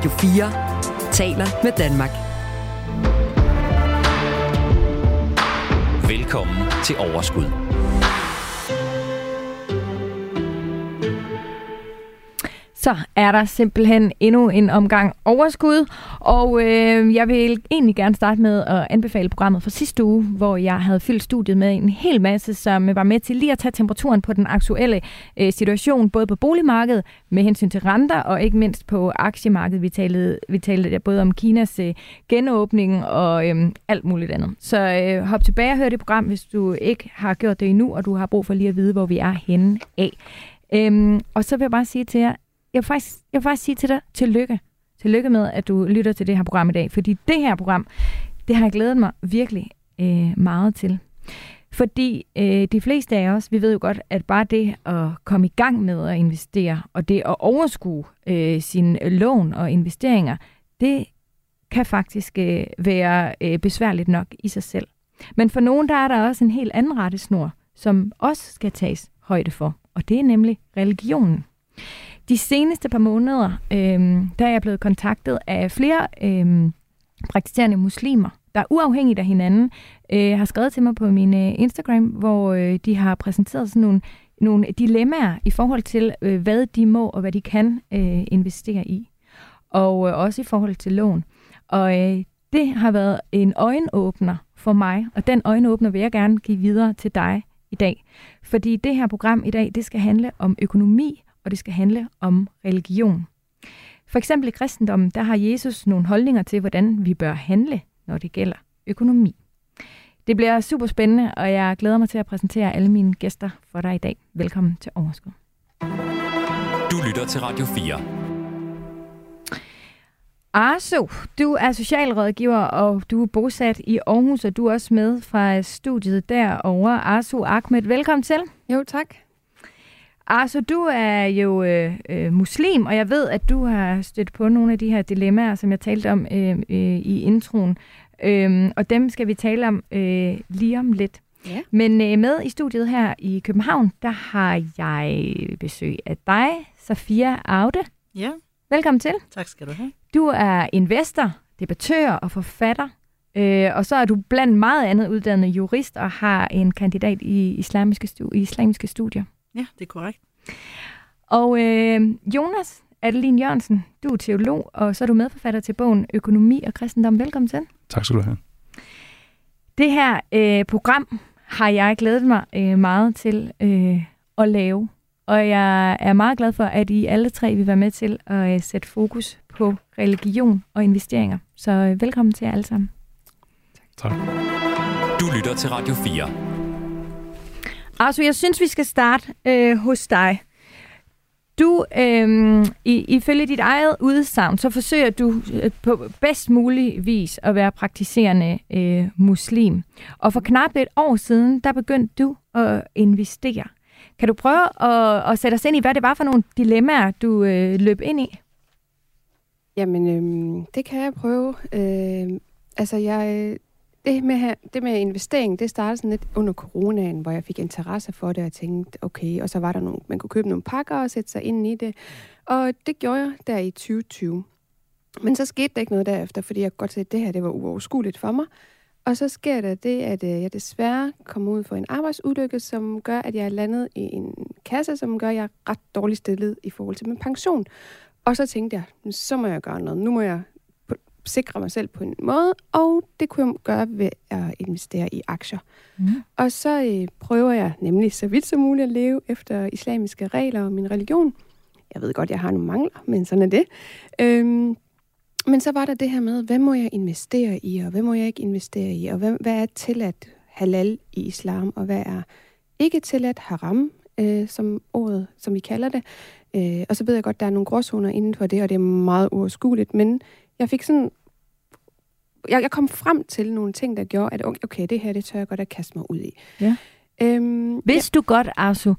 Radio 4 taler med Danmark. Velkommen til Overskud. Så er der simpelthen endnu en omgang overskud. Og øh, jeg vil egentlig gerne starte med at anbefale programmet fra sidste uge, hvor jeg havde fyldt studiet med en hel masse, som var med til lige at tage temperaturen på den aktuelle øh, situation, både på boligmarkedet med hensyn til renter, og ikke mindst på aktiemarkedet. Vi talte, vi talte både om Kinas øh, genåbning og øh, alt muligt andet. Så øh, hop tilbage og hør det program, hvis du ikke har gjort det endnu, og du har brug for lige at vide, hvor vi er henne af. Øhm, og så vil jeg bare sige til jer, jeg vil faktisk, jeg vil faktisk sige til dig, tillykke. Tillykke med, at du lytter til det her program i dag. Fordi det her program, det har jeg glædet mig virkelig øh, meget til. Fordi øh, de fleste af os, vi ved jo godt, at bare det at komme i gang med at investere, og det at overskue øh, sine lån og investeringer, det kan faktisk øh, være øh, besværligt nok i sig selv. Men for nogen, der er der også en helt anden rettesnor, som også skal tages højde for, og det er nemlig religionen. De seneste par måneder, øh, der er jeg blevet kontaktet af flere øh, praktiserende muslimer, der uafhængigt af hinanden øh, har skrevet til mig på min øh, Instagram, hvor øh, de har præsenteret sådan nogle, nogle dilemmaer i forhold til, øh, hvad de må og hvad de kan øh, investere i. Og øh, også i forhold til lån. Og øh, det har været en øjenåbner for mig, og den øjenåbner vil jeg gerne give videre til dig i dag. Fordi det her program i dag, det skal handle om økonomi og det skal handle om religion. For eksempel i kristendommen, der har Jesus nogle holdninger til, hvordan vi bør handle, når det gælder økonomi. Det bliver super spændende, og jeg glæder mig til at præsentere alle mine gæster for dig i dag. Velkommen til Overskud. Du lytter til Radio 4. Arso, du er socialrådgiver, og du er bosat i Aarhus, og du er også med fra studiet derovre. Arso Ahmed, velkommen til. Jo, tak. Altså, du er jo øh, øh, muslim, og jeg ved, at du har stødt på nogle af de her dilemmaer, som jeg talte om øh, øh, i introen. Øh, og dem skal vi tale om øh, lige om lidt. Ja. Men øh, med i studiet her i København, der har jeg besøg af dig, Safia Aude. Ja. Velkommen til. Tak skal du have. Du er investor, debattør og forfatter. Øh, og så er du blandt meget andet uddannet jurist og har en kandidat i islamiske, stu- i islamiske studier. Ja, det er korrekt. Og øh, Jonas Adeline Jørgensen, du er teolog, og så er du medforfatter til bogen Økonomi og kristendom. Velkommen til. Tak skal du have. Det her øh, program har jeg glædet mig øh, meget til øh, at lave. Og jeg er meget glad for, at I alle tre vil være med til at øh, sætte fokus på religion og investeringer. Så øh, velkommen til jer alle sammen. Tak. Du lytter til Radio 4. Altså, jeg synes, vi skal starte øh, hos dig. Du, øh, i, ifølge dit eget udsagn, så forsøger du øh, på bedst mulig vis at være praktiserende øh, muslim. Og for knap et år siden, der begyndte du at investere. Kan du prøve at, at sætte os ind i, hvad det var for nogle dilemmaer, du øh, løb ind i? Jamen, øh, det kan jeg prøve. Øh, altså, jeg det med, her, det med investering, det startede sådan lidt under coronaen, hvor jeg fik interesse for det, og tænkte, okay, og så var der nogle, man kunne købe nogle pakker og sætte sig ind i det. Og det gjorde jeg der i 2020. Men så skete der ikke noget derefter, fordi jeg godt se, at det her det var uoverskueligt for mig. Og så sker der det, at øh, jeg desværre kommer ud for en arbejdsulykke, som gør, at jeg er landet i en kasse, som gør, at jeg er ret dårligt stillet i forhold til min pension. Og så tænkte jeg, så må jeg gøre noget. Nu må jeg sikre mig selv på en måde, og det kunne jeg gøre ved at investere i aktier. Mm. Og så øh, prøver jeg nemlig så vidt som muligt at leve efter islamiske regler og min religion. Jeg ved godt, jeg har nogle mangler, men sådan er det. Øhm, men så var der det her med, hvad må jeg investere i, og hvad må jeg ikke investere i, og hvad, hvad er tilladt halal i islam, og hvad er ikke tilladt haram, øh, som ordet, som vi kalder det. Øh, og så ved jeg godt, der er nogle gråzoner inden for det, og det er meget uoverskueligt, men jeg fik sådan jeg, jeg kom frem til nogle ting, der gjorde, at okay, det her, det tør jeg godt at kaste mig ud i. Ja. Øhm, vidste ja. du godt, Arsu,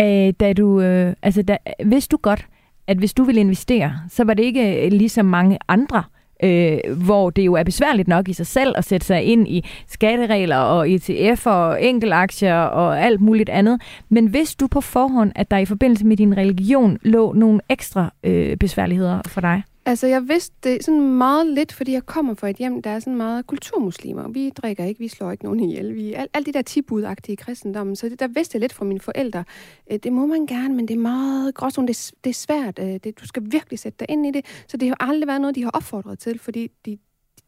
øh, da du, øh, altså, da, vidste du godt, at hvis du ville investere, så var det ikke øh, ligesom mange andre, øh, hvor det jo er besværligt nok i sig selv at sætte sig ind i skatteregler og ETF og enkelaktier og alt muligt andet. Men vidste du på forhånd, at der i forbindelse med din religion lå nogle ekstra øh, besværligheder for dig? Altså, jeg vidste det sådan meget lidt, fordi jeg kommer fra et hjem, der er sådan meget kulturmuslimer. Vi drikker ikke, vi slår ikke nogen ihjel. Vi, alt, alt det der tibudagtige kristendommen. Så det, der vidste jeg lidt fra mine forældre. Øh, det må man gerne, men det er meget gråzone. Det, det er svært. Øh, det, du skal virkelig sætte dig ind i det. Så det har aldrig været noget, de har opfordret til, fordi de,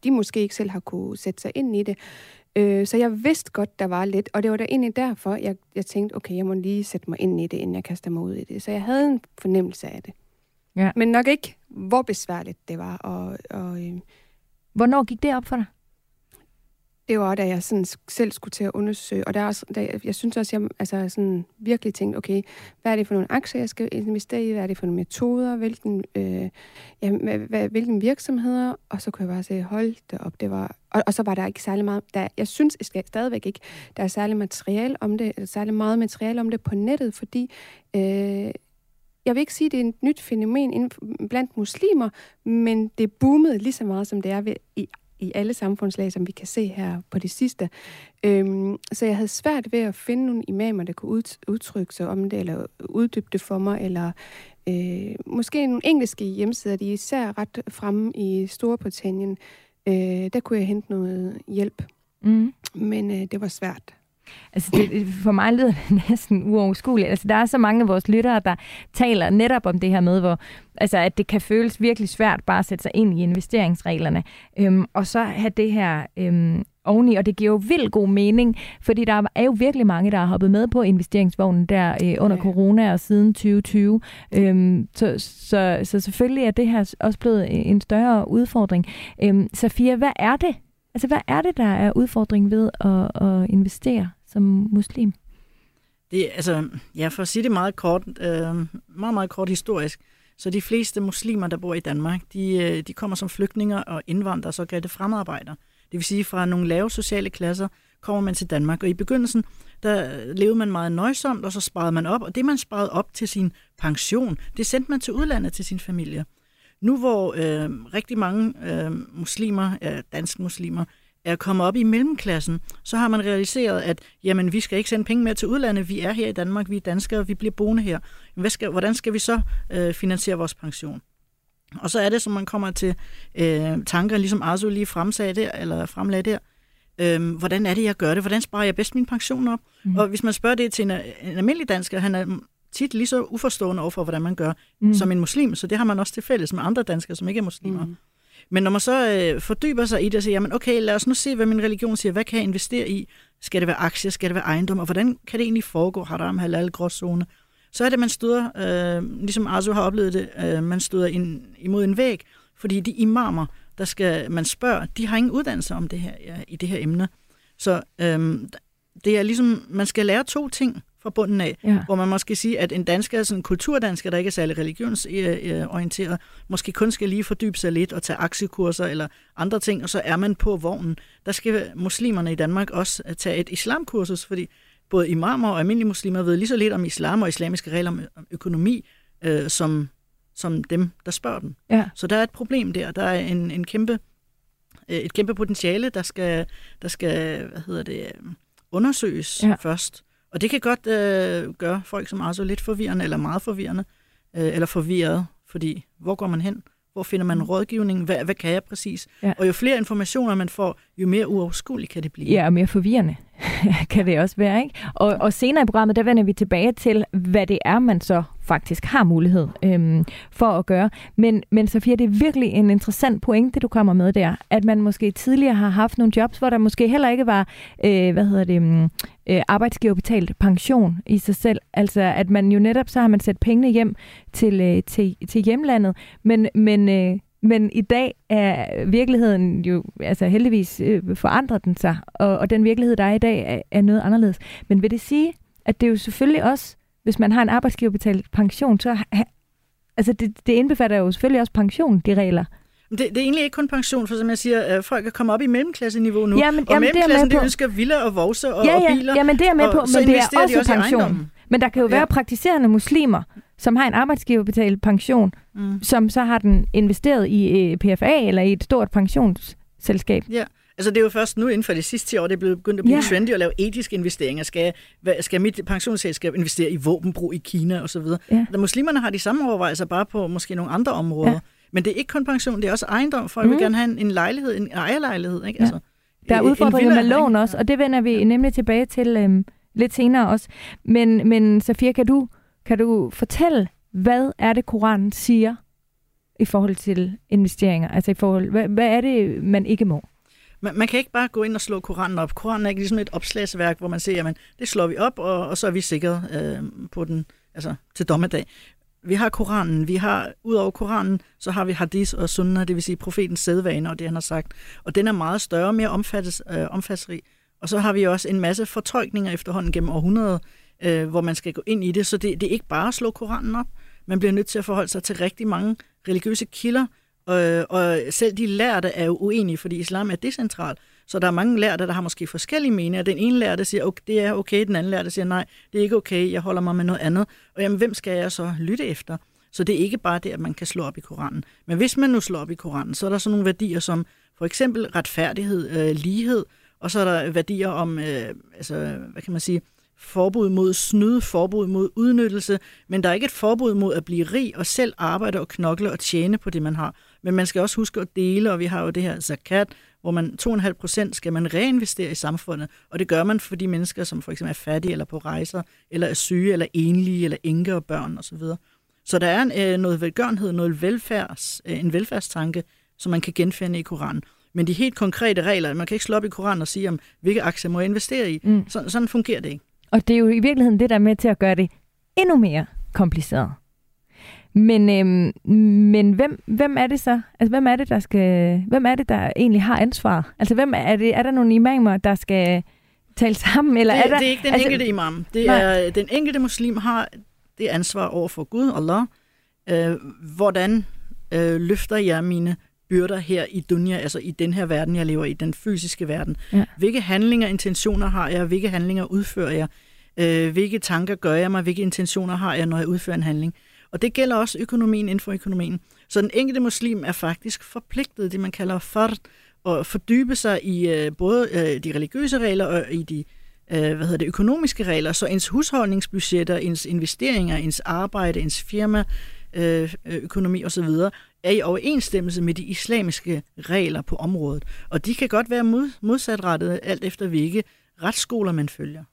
de måske ikke selv har kunne sætte sig ind i det. Øh, så jeg vidste godt, der var lidt, og det var da egentlig derfor, jeg, jeg tænkte, okay, jeg må lige sætte mig ind i det, inden jeg kaster mig ud i det. Så jeg havde en fornemmelse af det. Ja. Men nok ikke, hvor besværligt det var. Og, og, øh, Hvornår gik det op for dig? det var, da jeg sådan selv skulle til at undersøge, og der er også, der, jeg synes også, jeg altså sådan virkelig tænkte, okay, hvad er det for nogle aktier, jeg skal investere i? Hvad er det for nogle metoder? Hvilken, øh, ja, hvad, hvilken virksomheder? Og så kunne jeg bare se, hold det op, det var... Og, og så var der ikke særlig meget... Der, jeg synes jeg stadigvæk ikke, der er særlig materiale om det, særlig meget materiale om det på nettet, fordi... Øh, jeg vil ikke sige, at det er et nyt fænomen blandt muslimer, men det boomede lige så meget, som det er ved, i i alle samfundslag, som vi kan se her på det sidste. Øhm, så jeg havde svært ved at finde nogle imamer, der kunne udtrykke sig om det, eller uddybe det for mig, eller øh, måske nogle engelske hjemmesider, de er især ret fremme i Storbritannien. Øh, der kunne jeg hente noget hjælp. Mm. Men øh, det var svært. Altså det, for mig lyder det næsten uoverskueligt. Altså der er så mange af vores lyttere, der taler netop om det her med, hvor, altså, at det kan føles virkelig svært bare at sætte sig ind i investeringsreglerne. Øhm, og så have det her øhm, oveni, og det giver jo vildt god mening, fordi der er jo virkelig mange, der har hoppet med på investeringsvognen der øh, under ja. corona og siden 2020. Øhm, så, så, så selvfølgelig er det her også blevet en større udfordring. Øhm, Safia, hvad er det? Altså, hvad er det, der er udfordring ved at, at investere? Som muslim? Det, altså, ja, for at sige det meget kort, øh, meget, meget kort historisk, så de fleste muslimer, der bor i Danmark, de, øh, de kommer som flygtninger og indvandrere, såkaldte fremarbejdere. Det vil sige, fra nogle lave sociale klasser kommer man til Danmark. Og i begyndelsen, der levede man meget nøjsomt, og så sparede man op. Og det, man sparede op til sin pension, det sendte man til udlandet til sin familie. Nu hvor øh, rigtig mange øh, muslimer, øh, danske muslimer, er kommet op i mellemklassen, så har man realiseret, at jamen, vi skal ikke sende penge mere til udlandet, vi er her i Danmark, vi er danskere, vi bliver boende her. Hvad skal, hvordan skal vi så øh, finansiere vores pension? Og så er det, som man kommer til øh, tanker, ligesom Arzu lige fremsagde der, eller fremlagde der, øh, hvordan er det, jeg gør det? Hvordan sparer jeg bedst min pension op? Mm. Og hvis man spørger det til en, en almindelig dansker, han er tit lige så uforstående overfor, hvordan man gør mm. som en muslim, så det har man også til fælles med andre danskere, som ikke er muslimer. Mm. Men når man så øh, fordyber sig i det og siger, jamen okay, lad os nu se, hvad min religion siger. Hvad kan jeg investere i? Skal det være aktier? Skal det være ejendom? Og hvordan kan det egentlig foregå? Har der halal, gråzone? Så er det, man støder, øh, ligesom Arzu har oplevet det, øh, man støder ind, imod en væg, fordi de imamer, der skal man spørger, de har ingen uddannelse om det her, ja, i det her emne. Så øh, det er ligesom, man skal lære to ting fra bunden af, ja. hvor man måske sige, at en dansker, sådan en kulturdansker, der ikke er særlig religionsorienteret, måske kun skal lige fordybe sig lidt og tage aktiekurser eller andre ting, og så er man på vognen. Der skal muslimerne i Danmark også tage et islamkursus, fordi både imamer og almindelige muslimer ved lige så lidt om islam og islamiske regler om økonomi, øh, som, som dem, der spørger dem. Ja. Så der er et problem der. Der er en, en kæmpe, øh, et kæmpe potentiale, der skal, der skal hvad hedder det, øh, undersøges ja. først. Og det kan godt øh, gøre folk som Arzo lidt forvirrende, eller meget forvirrende, øh, eller forvirret, fordi hvor går man hen? Hvor finder man rådgivning? Hvad, hvad kan jeg præcis? Ja. Og jo flere informationer man får, jo mere uoverskueligt kan det blive. Ja, og mere forvirrende kan det også være. ikke? Og, og senere i programmet, der vender vi tilbage til, hvad det er, man så faktisk har mulighed øhm, for at gøre. Men, men Sofia, det er virkelig en interessant pointe, det du kommer med der, at man måske tidligere har haft nogle jobs, hvor der måske heller ikke var, øh, hvad hedder det, mm, øh, arbejdsgiverbetalt pension i sig selv. Altså, at man jo netop, så har man sat pengene hjem til, øh, til, til hjemlandet, men, men øh, men i dag er virkeligheden jo, altså heldigvis øh, forandret den sig, og, og den virkelighed, der er i dag, er, er noget anderledes. Men vil det sige, at det er jo selvfølgelig også, hvis man har en arbejdsgiverbetalt pension, så ha, altså det, det indbefatter jo selvfølgelig også pension, de regler. Det, det er egentlig ikke kun pension, for som jeg siger, øh, folk er kommet op i mellemklasseniveau nu. Jamen, og jamen, mellemklassen, det, det ønsker villa og vovse og, ja, ja, og biler. Jamen, det er med på, men det er også, også pension. Men der kan jo være ja. praktiserende muslimer, som har en arbejdsgiverbetalt pension, mm. som så har den investeret i øh, PFA eller i et stort pensionsselskab. Ja. Altså det er jo først nu inden for de sidste 10 år, det er blevet begyndt at blive ja. trendy at lave etiske investeringer. Skal, skal mit pensionsselskab investere i våbenbrug i Kina osv.? Ja. muslimerne har de samme overvejelser, bare på måske nogle andre områder. Ja. Men det er ikke kun pension, det er også ejendom, for jeg vil Mm. gerne have en, en lejlighed, en ejerlejlighed. Ikke? Ja. Altså, Der er udfordringer med lån også, og det vender vi nemlig tilbage til øhm, lidt senere også. Men, men Safia, kan du, kan du fortælle, hvad er det, Koranen siger i forhold til investeringer? Altså i forhold, hvad, hvad er det, man ikke må? Man, man kan ikke bare gå ind og slå Koranen op. Koranen er ikke ligesom et opslagsværk, hvor man siger, jamen, det slår vi op, og, og så er vi sikre øh, på den, altså til dommedag. Vi har Koranen, vi har, udover Koranen, så har vi hadis og sunnah, det vil sige profetens sædvaner og det, han har sagt. Og den er meget større mere omfattes, øh, omfattesrig. Og så har vi også en masse fortolkninger efterhånden gennem århundreder, øh, hvor man skal gå ind i det. Så det, det er ikke bare at slå Koranen op. Man bliver nødt til at forholde sig til rigtig mange religiøse kilder, og, og selv de lærte er jo uenige, fordi islam er decentral. Så der er mange lærte, der har måske forskellige meninger. Den ene lærte siger, okay, det er okay, den anden lærte siger, nej, det er ikke okay, jeg holder mig med noget andet. Og jamen, hvem skal jeg så lytte efter? Så det er ikke bare det, at man kan slå op i Koranen. Men hvis man nu slår op i Koranen, så er der sådan nogle værdier som for eksempel retfærdighed, øh, lighed, og så er der værdier om, øh, altså, hvad kan man sige, forbud mod snyd, forbud mod udnyttelse, men der er ikke et forbud mod at blive rig og selv arbejde og knokle og tjene på det, man har. Men man skal også huske at dele, og vi har jo det her zakat, hvor man 2,5 procent skal man reinvestere i samfundet, og det gør man for de mennesker, som for eksempel er fattige eller på rejser, eller er syge, eller enlige, eller enke og børn osv. Så der er en, øh, noget velgørenhed, noget velfærds, øh, en velfærdstanke, som man kan genfinde i Koranen. Men de helt konkrete regler, man kan ikke slå op i Koranen og sige, om hvilke aktier må jeg investere i. Mm. Så, sådan fungerer det ikke. Og det er jo i virkeligheden det, der er med til at gøre det endnu mere kompliceret. Men, øhm, men hvem, hvem er det så? Altså, hvem er det, der skal, hvem er det, der egentlig har ansvar? Altså, hvem er det? Er der nogle imamer, der skal tale sammen? Eller det, er der, det er ikke den altså- enkelte imam. Det Nej. er, den enkelte muslim har det ansvar over for Gud, Allah. Øh, hvordan øh, løfter jeg mine byrder her i dunya, altså i den her verden, jeg lever i, den fysiske verden. Ja. Hvilke handlinger, intentioner har jeg? Hvilke handlinger udfører jeg? Øh, hvilke tanker gør jeg mig? Hvilke intentioner har jeg, når jeg udfører en handling? Og det gælder også økonomien inden for økonomien. Så den enkelte muslim er faktisk forpligtet, det man kalder fard, at fordybe sig i øh, både øh, de religiøse regler og i de øh, hvad hedder det, økonomiske regler, så ens husholdningsbudgetter, ens investeringer, ens arbejde, ens firma, øh, økonomi osv., er i overensstemmelse med de islamiske regler på området. Og de kan godt være mod, modsatrettede, alt efter hvilke retsskoler man følger.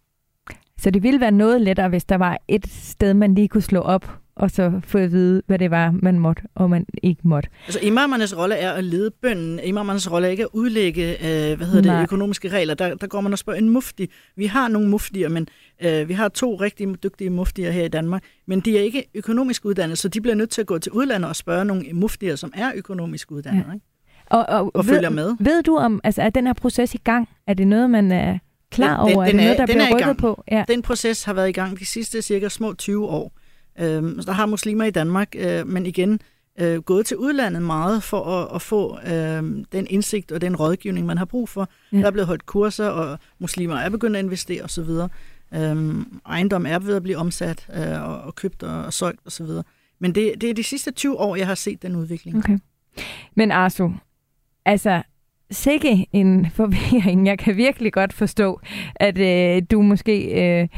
Så det ville være noget lettere, hvis der var et sted, man lige kunne slå op, og så få at vide, hvad det var, man måtte, og man ikke måtte. Altså imamernes rolle er at lede bønden. Imamernes rolle er ikke at udlægge øh, hvad hedder Nej. det, økonomiske regler. Der, der går man og spørger en mufti. Vi har nogle muftier, men øh, vi har to rigtig dygtige muftier her i Danmark, men de er ikke økonomisk uddannede, så de bliver nødt til at gå til udlandet og spørge nogle muftier, som er økonomisk uddannede, Ja. ikke? Og, og, og ved, følger med. Ved du om, altså er den her proces i gang? Er det noget, man er klar Den- den- over? er den det er- noget, der den er bliver rykket på? Ja. Den proces har været i gang de sidste cirka små 20 år. Øhm, så der har muslimer i Danmark, øh, men igen, øh, gået til udlandet meget for at, at få øh, den indsigt og den rådgivning, man har brug for. Ja. Der er blevet holdt kurser, og muslimer er begyndt at investere osv. Øhm, ejendom er ved at blive omsat øh, og, og købt og, og solgt osv. Men det, det er de sidste 20 år, jeg har set den udvikling. Okay. Men Arsu, altså, sikke en forvirring. Jeg kan virkelig godt forstå, at øh, du måske, øh,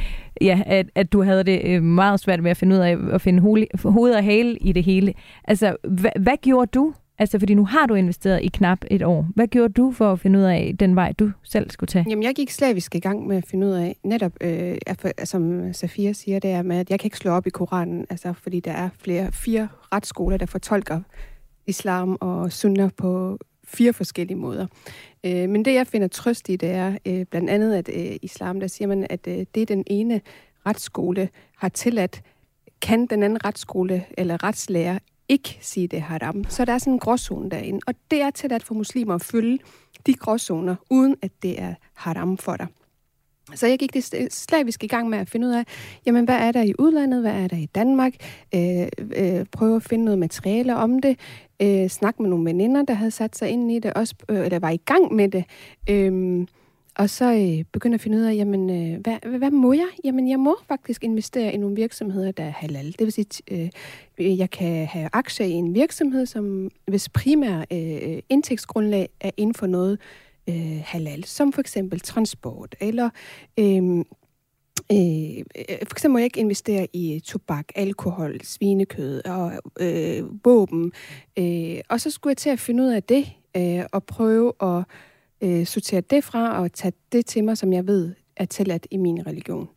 ja, at, at du havde det øh, meget svært med at finde ud af at finde hoved, og hale i det hele. Altså, hvad, hvad gjorde du? Altså, fordi nu har du investeret i knap et år. Hvad gjorde du for at finde ud af den vej, du selv skulle tage? Jamen, jeg gik slavisk i gang med at finde ud af, netop, øh, at for- som Safia siger, det er med, at jeg kan ikke slå op i Koranen, altså, fordi der er flere, fire retsskoler, der fortolker islam og sunna på fire forskellige måder. Øh, men det, jeg finder trøst i, det er øh, blandt andet, at øh, islam, der siger man, at øh, det den ene retsskole har tilladt, kan den anden retsskole eller retslærer ikke sige, det er haram. Så der er sådan en gråzone derinde. Og det er tilladt for muslimer at følge de gråzoner, uden at det er haram for dig. Så jeg gik det slavisk i gang med at finde ud af, jamen hvad er der i udlandet, hvad er der i Danmark, øh, øh, prøve at finde noget materiale om det, øh, snakke med nogle veninder, der havde sat sig ind i det, også, øh, eller var i gang med det, øh, og så øh, begynde at finde ud af, jamen øh, hvad, hvad, hvad må jeg? Jamen jeg må faktisk investere i nogle virksomheder, der er halal. Det vil sige, øh, jeg kan have aktier i en virksomhed, som hvis primære øh, øh indtægtsgrundlag er inden for noget, øh, halal, som for eksempel transport eller øh, Øh, for eksempel må jeg ikke investere i tobak, alkohol, svinekød og øh, våben. Øh, og så skulle jeg til at finde ud af det øh, og prøve at øh, sortere det fra og tage det til mig, som jeg ved er tilladt i min religion.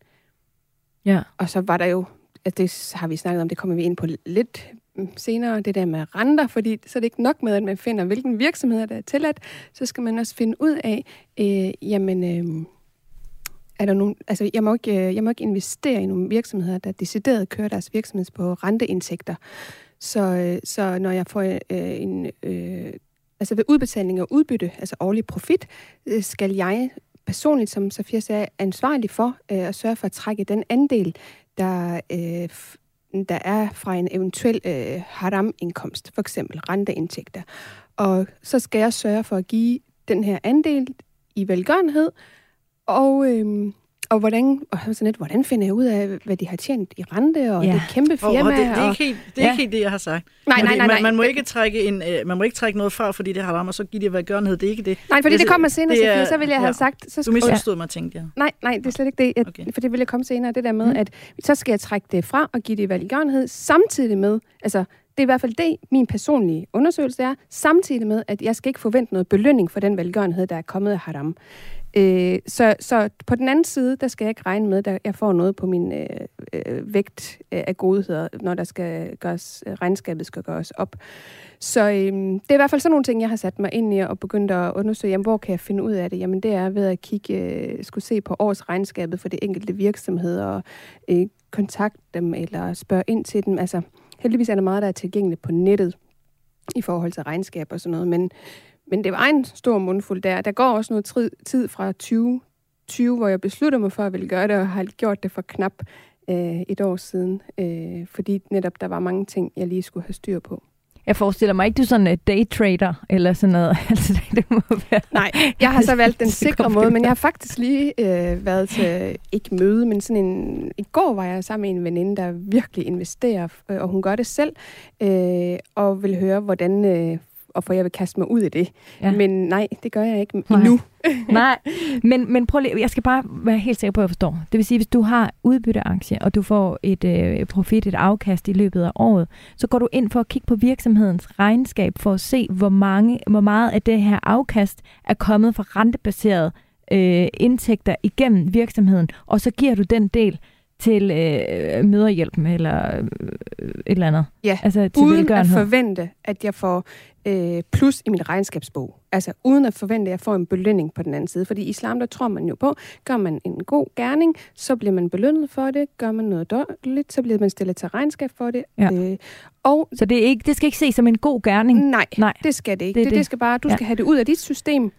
Ja. Og så var der jo, at det har vi snakket om, det kommer vi ind på lidt Mm, senere, det der med renter, fordi så er det ikke nok med, at man finder, hvilken virksomheder der er tilladt, så skal man også finde ud af, øh, jamen, øh, er der nogen, altså jeg må, ikke, øh, jeg må ikke investere i nogle virksomheder, der decideret kører deres virksomhed på renteindtægter. Så, øh, så når jeg får øh, en, øh, altså ved udbetaling og udbytte, altså årlig profit, øh, skal jeg personligt, som Sofia sagde, ansvarlig for øh, at sørge for at trække den andel, der, øh, der er fra en eventuel øh, haram-indkomst, for eksempel renteindtægter. Og så skal jeg sørge for at give den her andel i velgørenhed, og, øh, og hvordan, og sådan lidt, hvordan finder jeg ud af, hvad de har tjent i rente, og Ja. ja. det kæmpe Og, firma. og det, det er og, ikke helt det, er Ja. ikke helt det jeg har sagt. Nej, nej, nej, nej. Man, man, må ikke trække en, øh, man må ikke trække noget fra, fordi det har og så give det velgørenhed. Det er ikke det. nej, fordi det- det kommer senere, det er- så vil jeg have ja. sagt... Så Du misforstod mig, tænkte jeg. Nej, nej, det er slet ikke det. Jeg, Okay. For det vil jeg komme senere. Det der med, Mm. at så skal jeg trække det fra og give det i velgørenhed, samtidig med, altså det er i hvert fald det, min personlige undersøgelse er, samtidig med, at jeg skal ikke forvente noget belønning for den velgørenhed, der er kommet af haram. Øh, så, så på den anden side, der skal jeg ikke regne med, at jeg får noget på min øh, øh, vægt øh, af godheder, når der skal gøres, øh, regnskabet skal gøres op. Så øh, det er i hvert fald sådan nogle ting, jeg har sat mig ind i og begyndt at undersøge, jamen, hvor kan jeg finde ud af det? Jamen det er ved at kigge, øh, skulle se på årsregnskabet for det enkelte virksomhed og øh, kontakte dem eller spørge ind til dem. Altså heldigvis er der meget, der er tilgængeligt på nettet i forhold til regnskab og sådan noget, men, men det var en stor mundfuld der. Der går også noget tid, fra 2020, hvor jeg besluttede mig for at ville gøre det, og har gjort det for knap øh, et år siden, øh, fordi netop der var mange ting, jeg lige skulle have styr på. Jeg forestiller mig ikke, du er sådan en daytrader eller sådan noget. Altså, det må være... Nej, jeg har så valgt den sikre måde, men jeg har faktisk lige øh, været til, ikke møde, men sådan en, i går var jeg sammen med en veninde, der virkelig investerer, øh, og hun gør det selv, øh, og vil høre, hvordan, øh, og for jeg vil kaste mig ud i det. Ja. Men nej, det gør jeg ikke Nej. endnu. Nej, men, men prøv lige, jeg skal bare være helt sikker på, at jeg forstår. Det vil sige, hvis du har udbytteaktie, og du får et øh, profit, et afkast i løbet af året, så går du ind for at kigge på virksomhedens regnskab for at se, hvor, mange, hvor meget af det her afkast er kommet fra rentebaserede øh, indtægter igennem virksomheden, og så giver du den del til øh, møderhjælpen eller øh, et eller andet. Ja, Altså til uden at forvente, at jeg får øh, plus i min regnskabsbog. Altså uden at forvente, at jeg får en belønning på den anden side. Fordi i islam, der tror man jo på, gør man en god gerning, så bliver man belønnet for det. Gør man noget dårligt, så bliver man stillet til regnskab for det. Ja. Øh, og Så det, er ikke, det skal ikke ses som en god gerning. nej, Nej. det skal det ikke. Det Det, det, det. skal bare, du Ja. skal have det ud af dit system.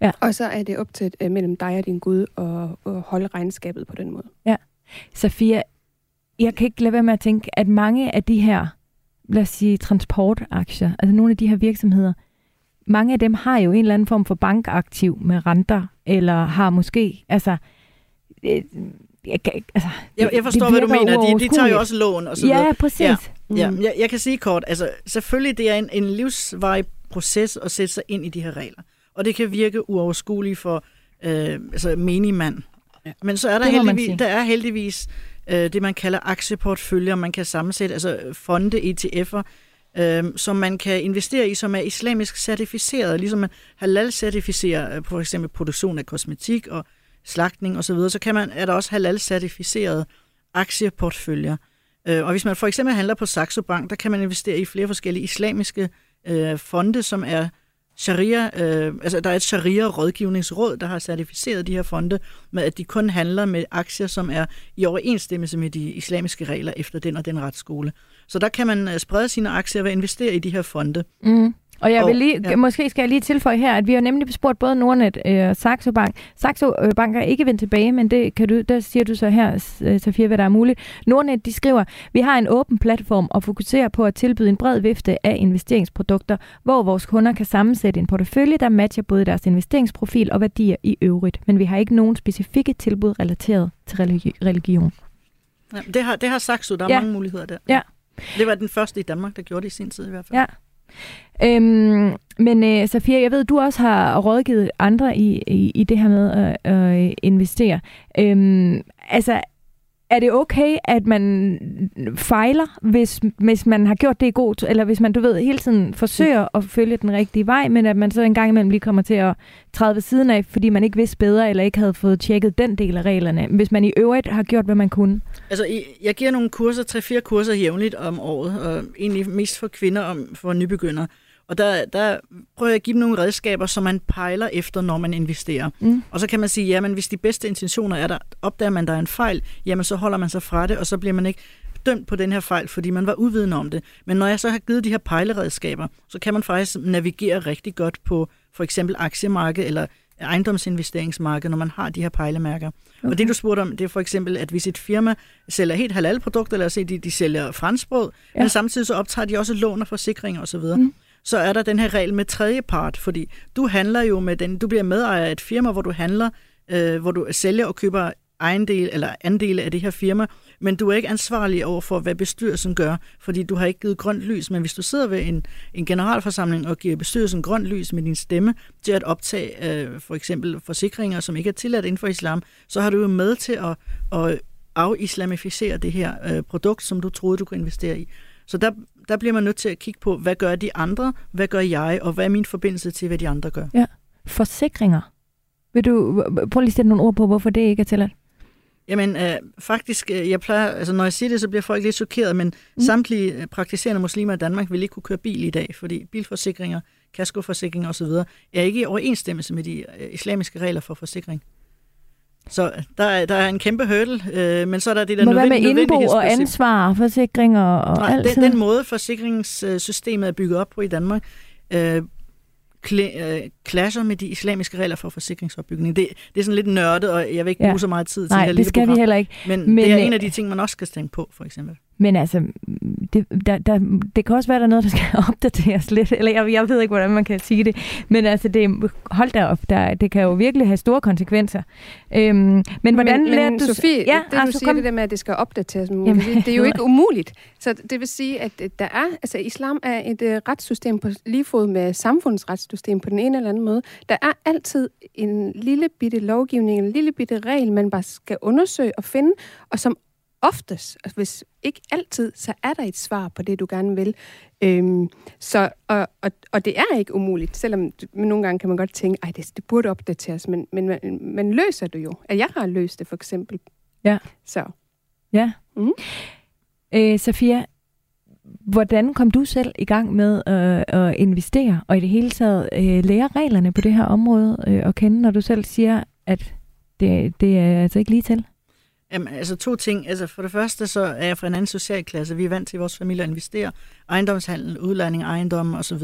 Ja. Og så er det op til øh, mellem dig og din Gud at, at holde regnskabet på den måde. Safia, jeg kan ikke lade være med at tænke, at mange af de her, lad os sige, transportaktier, altså nogle af de her virksomheder, mange af dem har jo en eller anden form for bankaktiv med renter, eller har måske, altså, øh, jeg, kan, altså Jeg, jeg forstår, hvad du mener. De, de tager jo også lån og så videre. Ja, præcis. Ja. Ja. Ja, jeg, jeg kan sige kort, altså selvfølgelig det er en, en livsvarig proces at sætte sig ind i de her regler. Og det kan virke uoverskueligt for øh, altså menigmand. Ja. Men så er der heldigvis, der er heldigvis øh, det, man kalder aktieportføljer, man kan sammensætte, altså fonde, ETF'er, øh, som man kan investere i, som er islamisk certificeret, ligesom man halal-certificerer øh, for eksempel produktion af kosmetik og slagtning osv., så, videre, så kan man, er der også halal-certificerede aktieportføljer. Øh, og hvis man for eksempel handler på Saxo Bank, der kan man investere i flere forskellige islamiske øh, fonde, som er sharia, øh, altså der er et sharia-rådgivningsråd, der har certificeret de her fonde med, at de kun handler med aktier, som er i overensstemmelse med de islamiske regler efter den og den retsskole. Så der kan man øh, sprede sine aktier ved at investere i de her fonde. Mm. Og jeg vil lige, ja. måske skal jeg lige tilføje her, at vi har nemlig spurgt både Nordnet øh, og Saxo Bank. Saxo øh, Bank er ikke vendt tilbage, men det kan du, der siger du så her, øh, Safia, hvad der er muligt. Nordnet, de skriver, vi har en åben platform og fokuserer på at tilbyde en bred vifte af investeringsprodukter, hvor vores kunder kan sammensætte en portefølje, der matcher både deres investeringsprofil og værdier i øvrigt. Men vi har ikke nogen specifikke tilbud relateret til religi- religion. Ja, det, har, det har Saxo, der er Ja. mange muligheder der. Ja. Det var den første i Danmark, der gjorde det i sin tid i hvert fald. Ja. Øhm, men øh, Safia, jeg ved, du også har rådgivet andre i, i, i det her med at, at investere. Øhm, altså, er det okay, at man fejler, hvis, hvis man har gjort det i god, eller hvis man, du ved, hele tiden forsøger at følge den rigtige vej, men at man så en gang imellem lige kommer til at træde ved siden af, fordi man ikke vidste bedre, eller ikke havde fået tjekket den del af reglerne, hvis man i øvrigt har gjort, hvad man kunne? Altså, jeg giver nogle kurser, tre-fire kurser jævnligt om året, og egentlig mest for kvinder og for nybegyndere. Og der, der prøver jeg at give dem nogle redskaber, som man pejler efter, når man investerer. Mm. Og så kan man sige, jamen hvis de bedste intentioner er der, opdager man, der er en fejl, jamen så holder man sig fra det, og så bliver man ikke dømt på den her fejl, fordi man var uvidende om det. Men når jeg så har givet de her pejleredskaber, så kan man faktisk navigere rigtig godt på for eksempel aktiemarkedet eller ejendomsinvesteringsmarkedet, når man har de her pejlemærker. Okay. Og det du spurgte om, det er for eksempel, at hvis et firma sælger helt halal-produkter, lad os se, de, de sælger franskbrød. Ja. men samtidig så optager de også lån og forsikringer osv., Mm så er der den her regel med tredjepart, fordi du handler jo med den, du bliver medejer af et firma, hvor du handler, øh, hvor du sælger og køber ejendel eller andele af det her firma, men du er ikke ansvarlig over for, hvad bestyrelsen gør, fordi du har ikke givet grønt lys. Men hvis du sidder ved en, en generalforsamling og giver bestyrelsen grønt lys med din stemme til at optage øh, for eksempel forsikringer, som ikke er tilladt inden for islam, så har du jo med til at, at afislamificere det her øh, produkt, som du troede, du kunne investere i. Så der, der bliver man nødt til at kigge på, hvad gør de andre, hvad gør jeg, og hvad er min forbindelse til, hvad de andre gør. Forsikringer. Vil du prøve lige at sætte nogle ord på, hvorfor det ikke er tilladt? Jamen, øh, faktisk, øh, jeg plejer, altså når jeg siger det, så bliver folk lidt chokeret, men mm. samtlige øh, praktiserende muslimer i Danmark vil ikke kunne køre bil i dag, fordi bilforsikringer, kaskoforsikringer osv. er ikke i overensstemmelse med de øh, islamiske regler for forsikring. Så der er, der er en kæmpe hurdle, øh, men så er der det der Må være med indbo og ansvar, forsikringer og Nej, alt den, sådan den måde forsikringssystemet er bygget op på i Danmark, øh, øh, clasher med de islamiske regler for forsikringsopbygning. Det, det er sådan lidt nørdet, og jeg vil ikke Ja. bruge så meget tid til Nej, det her det skal program. vi heller ikke. Men, Men, men det er øh, en af de ting, man også skal tænke på, for eksempel. Men altså, det, der, der, det kan også være, der er noget, der skal opdateres lidt. Eller jeg, jeg ved ikke, hvordan man kan sige det. Men altså, det, hold da op, der, det kan jo virkelig have store konsekvenser. Øhm, men hvordan men, lærte men, du... Sofie, ja, det, det du altså, siger, kom. det der med, at det skal opdateres, men Jamen, det er jo ikke umuligt. Så det vil sige, at der er, altså islam er et uh, retssystem på lige fod med samfundets retssystem på den ene eller anden måde. Der er altid en lille bitte lovgivning, en lille bitte regel, man bare skal undersøge og finde, og som oftest, hvis ikke altid, så er der et svar på det, du gerne vil. Øhm, så, og, og, og det er ikke umuligt, selvom men nogle gange kan man godt tænke, at det, det burde opdateres, men, men man, man løser det jo. At jeg har løst det, for eksempel. Ja. Så. Ja. Mhm. Øh, Safia, hvordan kom du selv i gang med øh, at investere, og i det hele taget øh, lære reglerne på det her område øh, at kende, når du selv siger, at det, det er altså ikke lige til? Jamen, altså to ting. Altså for det første, så er jeg fra en anden social klasse. Vi er vant til i vores familie at investere. Ejendomshandel, udlejning af ejendomme osv.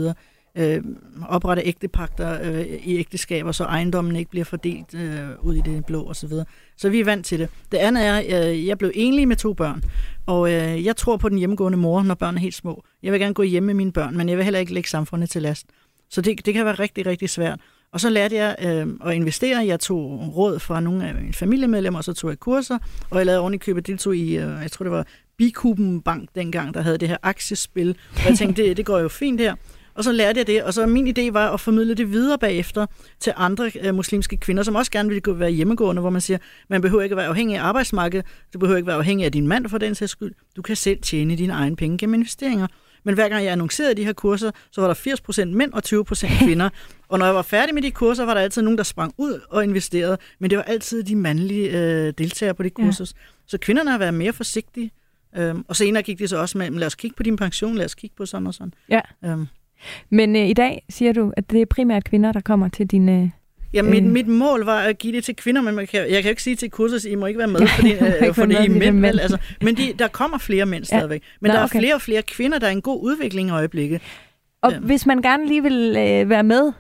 Øh, oprette ægtepagter øh, i ægteskaber, så ejendommen ikke bliver fordelt øh, ud i det blå osv. Så, så vi er vant til det. Det andet er, at øh, jeg blev enlig med to børn. Og øh, jeg tror på den hjemmegående mor, når børn er helt små. Jeg vil gerne gå hjem med mine børn, men jeg vil heller ikke lægge samfundet til last. Så det, det kan være rigtig, rigtig svært. Og så lærte jeg øh, at investere. Jeg tog råd fra nogle af mine familiemedlemmer, og så tog jeg kurser. Og jeg lavede ordentligt køb og deltog i, øh, jeg tror det var Bikuben Bank dengang, der havde det her aktiespil. Og jeg tænkte, det, det går jo fint her. Og så lærte jeg det, og så min idé var at formidle det videre bagefter til andre øh, muslimske kvinder, som også gerne ville gå- være hjemmegående, hvor man siger, man behøver ikke at være afhængig af arbejdsmarkedet, du behøver ikke være afhængig af din mand for den sags skyld, du kan selv tjene dine egne penge gennem investeringer. Men hver gang jeg annoncerede de her kurser, så var der 80% mænd og 20% kvinder. Og når jeg var færdig med de kurser, var der altid nogen, der sprang ud og investerede. Men det var altid de mandlige øh, deltagere på de Ja. kurser. Så kvinderne har været mere forsigtige. Øhm, og senere gik de så også med, lad os kigge på din pension, lad os kigge på sådan og sådan. Ja. Øhm, Men øh, i dag siger du, at det er primært kvinder, der kommer til dine... Ja, mit, Øh. mit mål var at give det til kvinder, men man kan, jeg kan jo ikke sige til kurset, at I må ikke være med, fordi, øh, fordi I er mænd. mænd. Altså, men de, der kommer flere mænd stadigvæk. Men Nå, der er okay. flere og flere kvinder, der er en god udvikling i øjeblikket. Og Ja. hvis man gerne lige vil øh, være med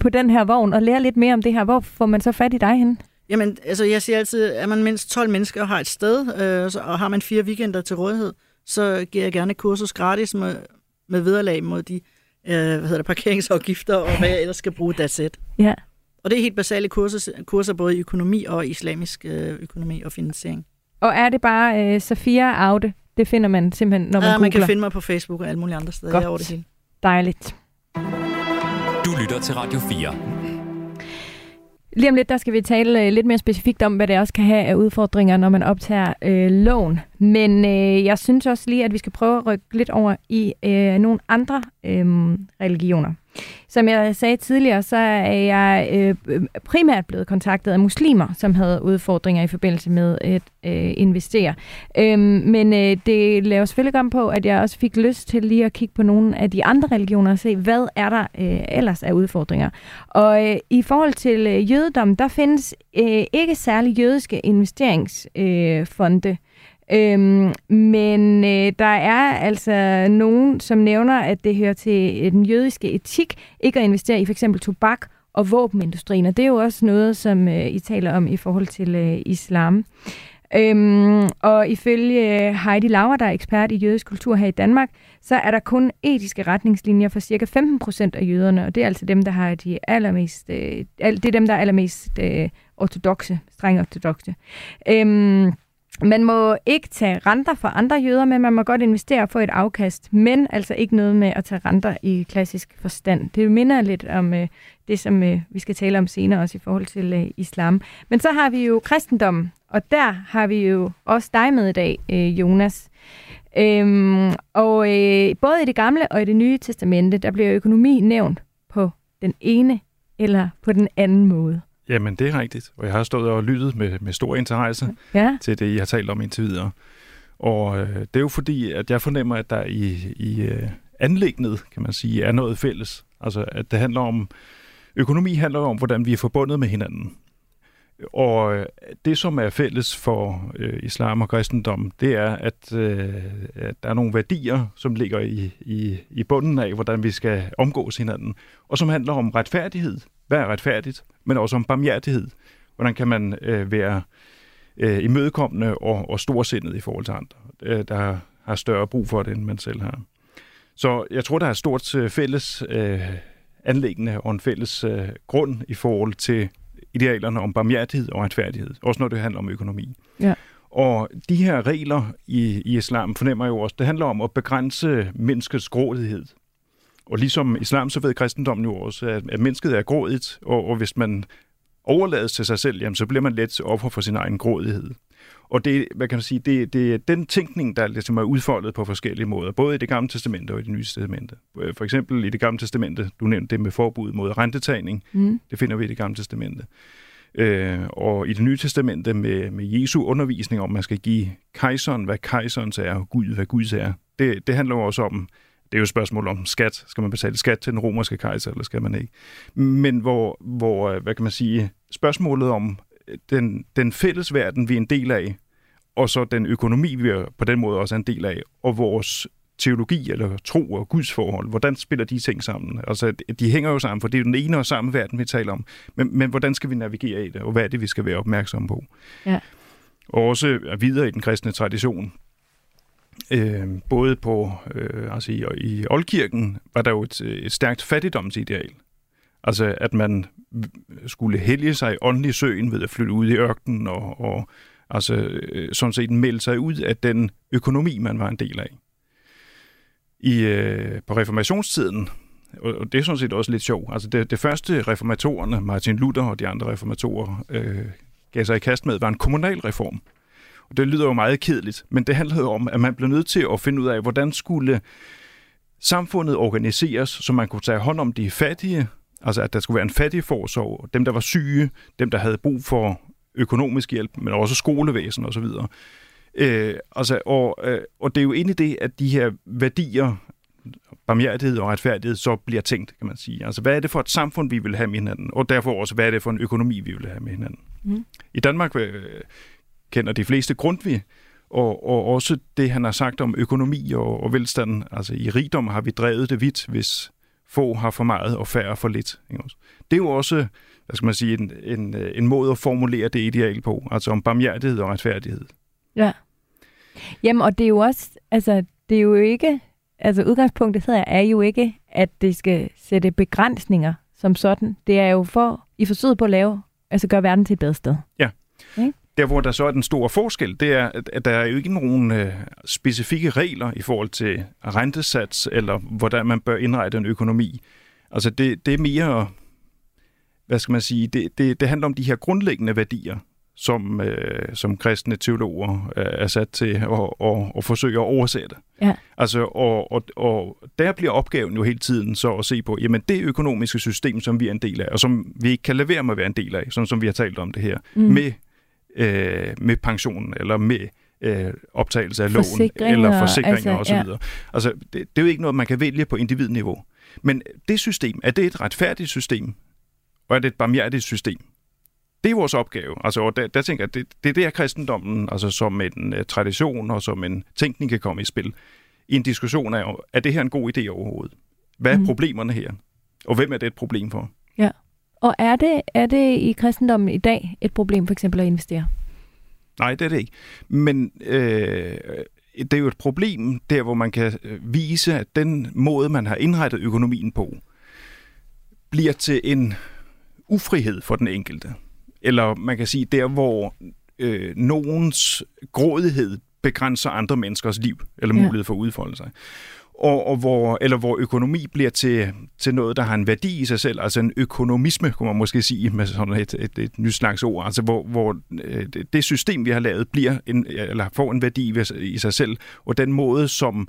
på den her vogn og lære lidt mere om det her, hvor får man så fat i dig hen? Jamen, altså jeg siger altid, er man mindst 12 mennesker og har et sted, øh, og har man fire weekender til rådighed, så giver jeg gerne kursus gratis med, med vederlag mod de øh, hvad hedder det, parkeringsafgifter, og hvad jeg ellers skal bruge dat sæt. Ja. Og det er helt basale kurser, kurser både i økonomi og islamisk øh, økonomi og finansiering. Og er det bare øh, Safia Aude? Det finder man simpelthen, når man Ja, googler. man kan finde mig på Facebook og alle mulige andre steder. Godt. Er over det hele. Dejligt. Du lytter til Radio 4. Lige om lidt, der skal vi tale øh, lidt mere specifikt om, hvad det også kan have af udfordringer, når man optager øh, lån. Men øh, jeg synes også lige, at vi skal prøve at rykke lidt over i øh, nogle andre øh, religioner. Som jeg sagde tidligere, så er jeg øh, primært blevet kontaktet af muslimer, som havde udfordringer i forbindelse med at øh, investere. Øhm, men øh, det laver selvfølgelig om på, at jeg også fik lyst til lige at kigge på nogle af de andre religioner og se, hvad er der øh, ellers af udfordringer. Og øh, i forhold til øh, jødedom, der findes øh, ikke særlig jødiske investeringsfonde. Øh, Øhm, men øh, der er altså nogen, som nævner, at det hører til den jødiske etik ikke at investere i f.eks. tobak og våbenindustrien, og det er jo også noget, som øh, I taler om i forhold til øh, islam. Øhm, og ifølge øh, Heidi Lauer, der er ekspert i jødisk kultur her i Danmark, så er der kun etiske retningslinjer for cirka 15 procent af jøderne, og det er altså dem, der har de allermest, øh, det er dem, der er allermest øh, ortodoxe, strenge ortodoxe. Øhm, man må ikke tage renter fra andre jøder, men man må godt investere og få et afkast, men altså ikke noget med at tage renter i klassisk forstand. Det minder lidt om øh, det, som øh, vi skal tale om senere, også i forhold til øh, islam. Men så har vi jo kristendommen, og der har vi jo også dig med i dag, øh, Jonas. Øhm, og øh, både i det gamle og i det nye testamente, der bliver økonomi nævnt på den ene eller på den anden måde. Jamen, det er rigtigt. Og jeg har stået og lyttet med, med stor interesse ja. til det, I har talt om indtil videre. Og øh, det er jo fordi, at jeg fornemmer, at der i, i øh, anlægnet, kan man sige, er noget fælles. Altså, at det handler om... Økonomi handler om, hvordan vi er forbundet med hinanden. Og øh, det, som er fælles for øh, islam og kristendom, det er, at, øh, at der er nogle værdier, som ligger i, i, i bunden af, hvordan vi skal omgås hinanden, og som handler om retfærdighed, hvad er retfærdigt, men også om barmhjertighed. Hvordan kan man øh, være øh, imødekommende og, og storsindet i forhold til andre, øh, der har større brug for det, end man selv har. Så jeg tror, der er et stort øh, fælles øh, anlæggende og en fælles øh, grund i forhold til idealerne om barmhjertighed og retfærdighed, også når det handler om økonomi. Ja. Og de her regler i, i islam fornemmer jeg jo også, det handler om at begrænse menneskets grådighed. Og ligesom islam, så ved kristendommen jo også, at, at mennesket er grådigt, og, og hvis man overlades til sig selv, jamen, så bliver man let offer for sin egen grådighed. Og det, hvad kan man sige, det, det er den tænkning, der ligesom er udfoldet på forskellige måder, både i det gamle testamente og i det nye testamente. For eksempel i det gamle testamente, du nævnte det med forbud mod rentetagning, mm. det finder vi i det gamle testamente. Øh, og i det nye testamente med, med Jesu undervisning om, at man skal give kejseren, hvad kejserens er, og Gud, hvad Guds er. Det, det handler jo også om, det er jo et spørgsmål om skat. Skal man betale skat til den romerske kejser, eller skal man ikke? Men hvor, hvor hvad kan man sige, spørgsmålet om den, den fælles verden, vi er en del af, og så den økonomi, vi er på den måde også er en del af, og vores teologi eller tro og Guds forhold, hvordan spiller de ting sammen? Altså, de hænger jo sammen, for det er jo den ene og samme verden, vi taler om. Men, men hvordan skal vi navigere i det, og hvad er det, vi skal være opmærksomme på? Ja. Og også videre i den kristne tradition, øh, både på, øh, altså i, i Oldkirken var der jo et, et stærkt fattigdomsideal. Altså, at man skulle hellige sig i åndelig søen ved at flytte ud i ørkenen og, og altså, øh, sådan set melde sig ud af den økonomi, man var en del af. I, øh, på reformationstiden, og det er sådan set også lidt sjovt, altså det, det første reformatorerne, Martin Luther og de andre reformatorer, øh, gav sig i kast med, var en kommunalreform. Og det lyder jo meget kedeligt, men det handlede om, at man blev nødt til at finde ud af, hvordan skulle samfundet organiseres, så man kunne tage hånd om de fattige, altså at der skulle være en fattig forsorg, dem der var syge, dem der havde brug for økonomisk hjælp, men også skolevæsen osv. Øh, altså, og, øh, og det er jo egentlig det, at de her værdier, barmhjertighed og retfærdighed, så bliver tænkt, kan man sige. Altså, hvad er det for et samfund, vi vil have med hinanden? Og derfor også, hvad er det for en økonomi, vi vil have med hinanden? Mm. I Danmark øh, kender de fleste Grundtvig, og, og også det, han har sagt om økonomi og, og velstand. Altså, i rigdom har vi drevet det vidt, hvis få har for meget og færre for lidt. Ikke også? Det er jo også, hvad skal man sige, en, en, en måde at formulere det ideal på, altså om barmhjertighed og retfærdighed. Ja. Jamen, og det er jo også, altså, det er jo ikke, altså udgangspunktet hedder er jo ikke, at det skal sætte begrænsninger som sådan. Det er jo for, i forsøget på at lave, altså gøre verden til et bedre sted. Ja. Okay? Der, hvor der så er den store forskel, det er, at der er jo ikke nogen øh, specifikke regler i forhold til rentesats, eller hvordan man bør indrette en økonomi. Altså, det, det er mere hvad skal man sige, det, det, det handler om de her grundlæggende værdier, som, øh, som kristne teologer øh, er sat til at, at, at forsøge at oversætte. Ja. Altså, og, og, og der bliver opgaven jo hele tiden så at se på, jamen det økonomiske system, som vi er en del af, og som vi ikke kan lade være med at være en del af, sådan som vi har talt om det her, mm. med, øh, med pensionen, eller med øh, optagelse af lån, eller forsikringer altså, osv. Ja. Altså, det, det er jo ikke noget, man kan vælge på individniveau. Men det system, er det et retfærdigt system, og er det et barmhjertigt system? Det er vores opgave. Altså, og der, der tænker jeg, det, det er der kristendommen, altså som en uh, tradition og som en tænkning kan komme i spil. I en diskussion af, er det her en god idé overhovedet? Hvad er mm. problemerne her? Og hvem er det et problem for? Ja. Og er det, er det i kristendommen i dag et problem for eksempel at investere? Nej, det er det ikke. Men øh, det er jo et problem der, hvor man kan øh, vise, at den måde, man har indrettet økonomien på, bliver til en ufrihed for den enkelte. Eller man kan sige, der hvor øh, nogens grådighed begrænser andre menneskers liv, eller mulighed ja. for at udfolde sig og, og hvor, eller hvor økonomi bliver til, til noget, der har en værdi i sig selv, altså en økonomisme, kunne man måske sige med sådan et, et, et nyt slags ord, altså hvor, hvor øh, det system, vi har lavet, bliver en, eller får en værdi i sig selv, og den måde, som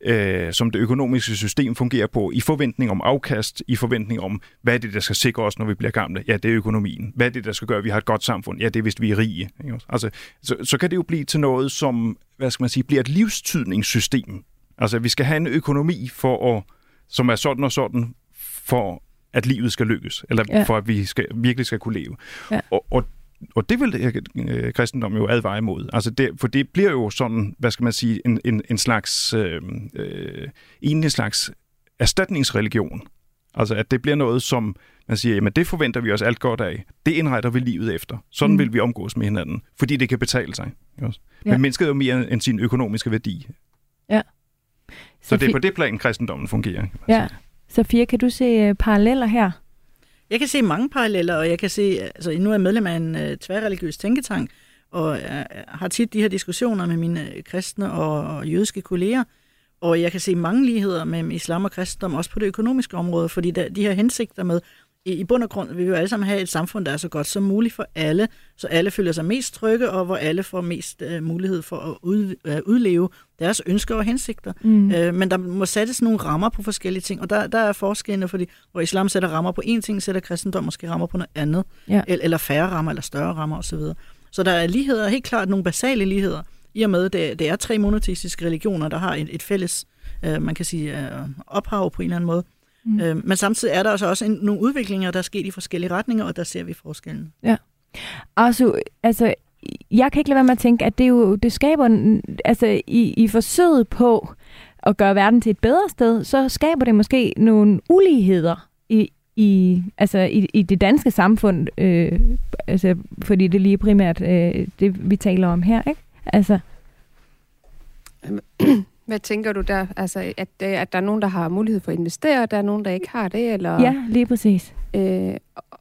øh, som det økonomiske system fungerer på, i forventning om afkast, i forventning om, hvad er det, der skal sikre os, når vi bliver gamle? Ja, det er økonomien. Hvad er det, der skal gøre, at vi har et godt samfund? Ja, det er, hvis vi er rige. Ikke? Altså, så, så kan det jo blive til noget, som hvad skal man sige, bliver et livstydningssystem, Altså, vi skal have en økonomi, for at, som er sådan og sådan, for at livet skal lykkes, eller ja. for at vi skal, virkelig skal kunne leve. Ja. Og, og, og det vil øh, kristendom jo advare imod. Altså det, for det bliver jo sådan, hvad skal man sige, en, en, en slags, øh, øh, en slags erstatningsreligion. Altså at det bliver noget, som man siger, jamen det forventer vi os alt godt af. Det indretter vi livet efter. Sådan mm. vil vi omgås med hinanden, fordi det kan betale sig. Også. Men ja. mennesket er jo mere end sin økonomiske værdi. Ja. Så det er på det plan, kristendommen fungerer. Ja. Sofia, kan du se uh, paralleller her? Jeg kan se mange paralleller, og jeg kan se, altså nu er jeg medlem af en uh, tværreligiøs tænketank, og uh, har tit de her diskussioner med mine kristne og, og jødiske kolleger, og jeg kan se mange ligheder mellem islam og kristendom, også på det økonomiske område, fordi der, de her hensigter med, i, i bund og grund vil vi jo alle sammen have et samfund, der er så godt som muligt for alle, så alle føler sig mest trygge, og hvor alle får mest uh, mulighed for at ud, uh, udleve deres ønsker og hensigter. Mm. Uh, men der må sættes nogle rammer på forskellige ting, og der, der er forskellene, fordi hvor islam sætter rammer på én ting, sætter kristendom måske rammer på noget andet, ja. eller, eller færre rammer, eller større rammer osv. Så der er ligheder, helt klart nogle basale ligheder, i og med, at det, det er tre monoteistiske religioner, der har et, et fælles, uh, man kan sige, uh, ophav på en eller anden måde. Mm. Øh, men samtidig er der altså også en, nogle udviklinger, der er sket i forskellige retninger, og der ser vi forskellen. Ja. Altså, altså, jeg kan ikke lade være med at tænke, at det jo det skaber, altså i, i forsøget på at gøre verden til et bedre sted, så skaber det måske nogle uligheder i, i, altså i, i det danske samfund, øh, altså, fordi det lige primært øh, det, vi taler om her, ikke? Altså. Hvad tænker du der? Altså, at, at der er nogen, der har mulighed for at investere, og der er nogen, der ikke har det? Eller? Ja, lige præcis. Øh,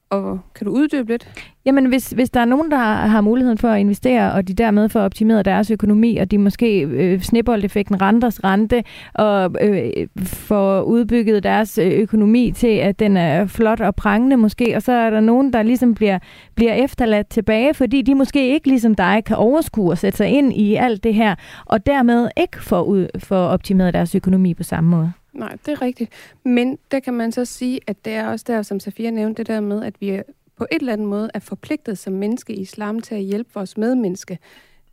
og kan du uddybe lidt? Jamen, hvis, hvis der er nogen, der har, har muligheden for at investere, og de dermed får optimeret deres økonomi, og de måske øh, snibboldeffekten renters rente, og øh, får udbygget deres øh, økonomi til, at den er flot og prangende måske, og så er der nogen, der ligesom bliver, bliver efterladt tilbage, fordi de måske ikke ligesom dig kan overskue og sætte sig ind i alt det her, og dermed ikke får, ud, får optimeret deres økonomi på samme måde. Nej, det er rigtigt. Men der kan man så sige, at det er også der, som Safia nævnte, det der med, at vi på et eller andet måde er forpligtet som menneske i islam til at hjælpe vores medmenneske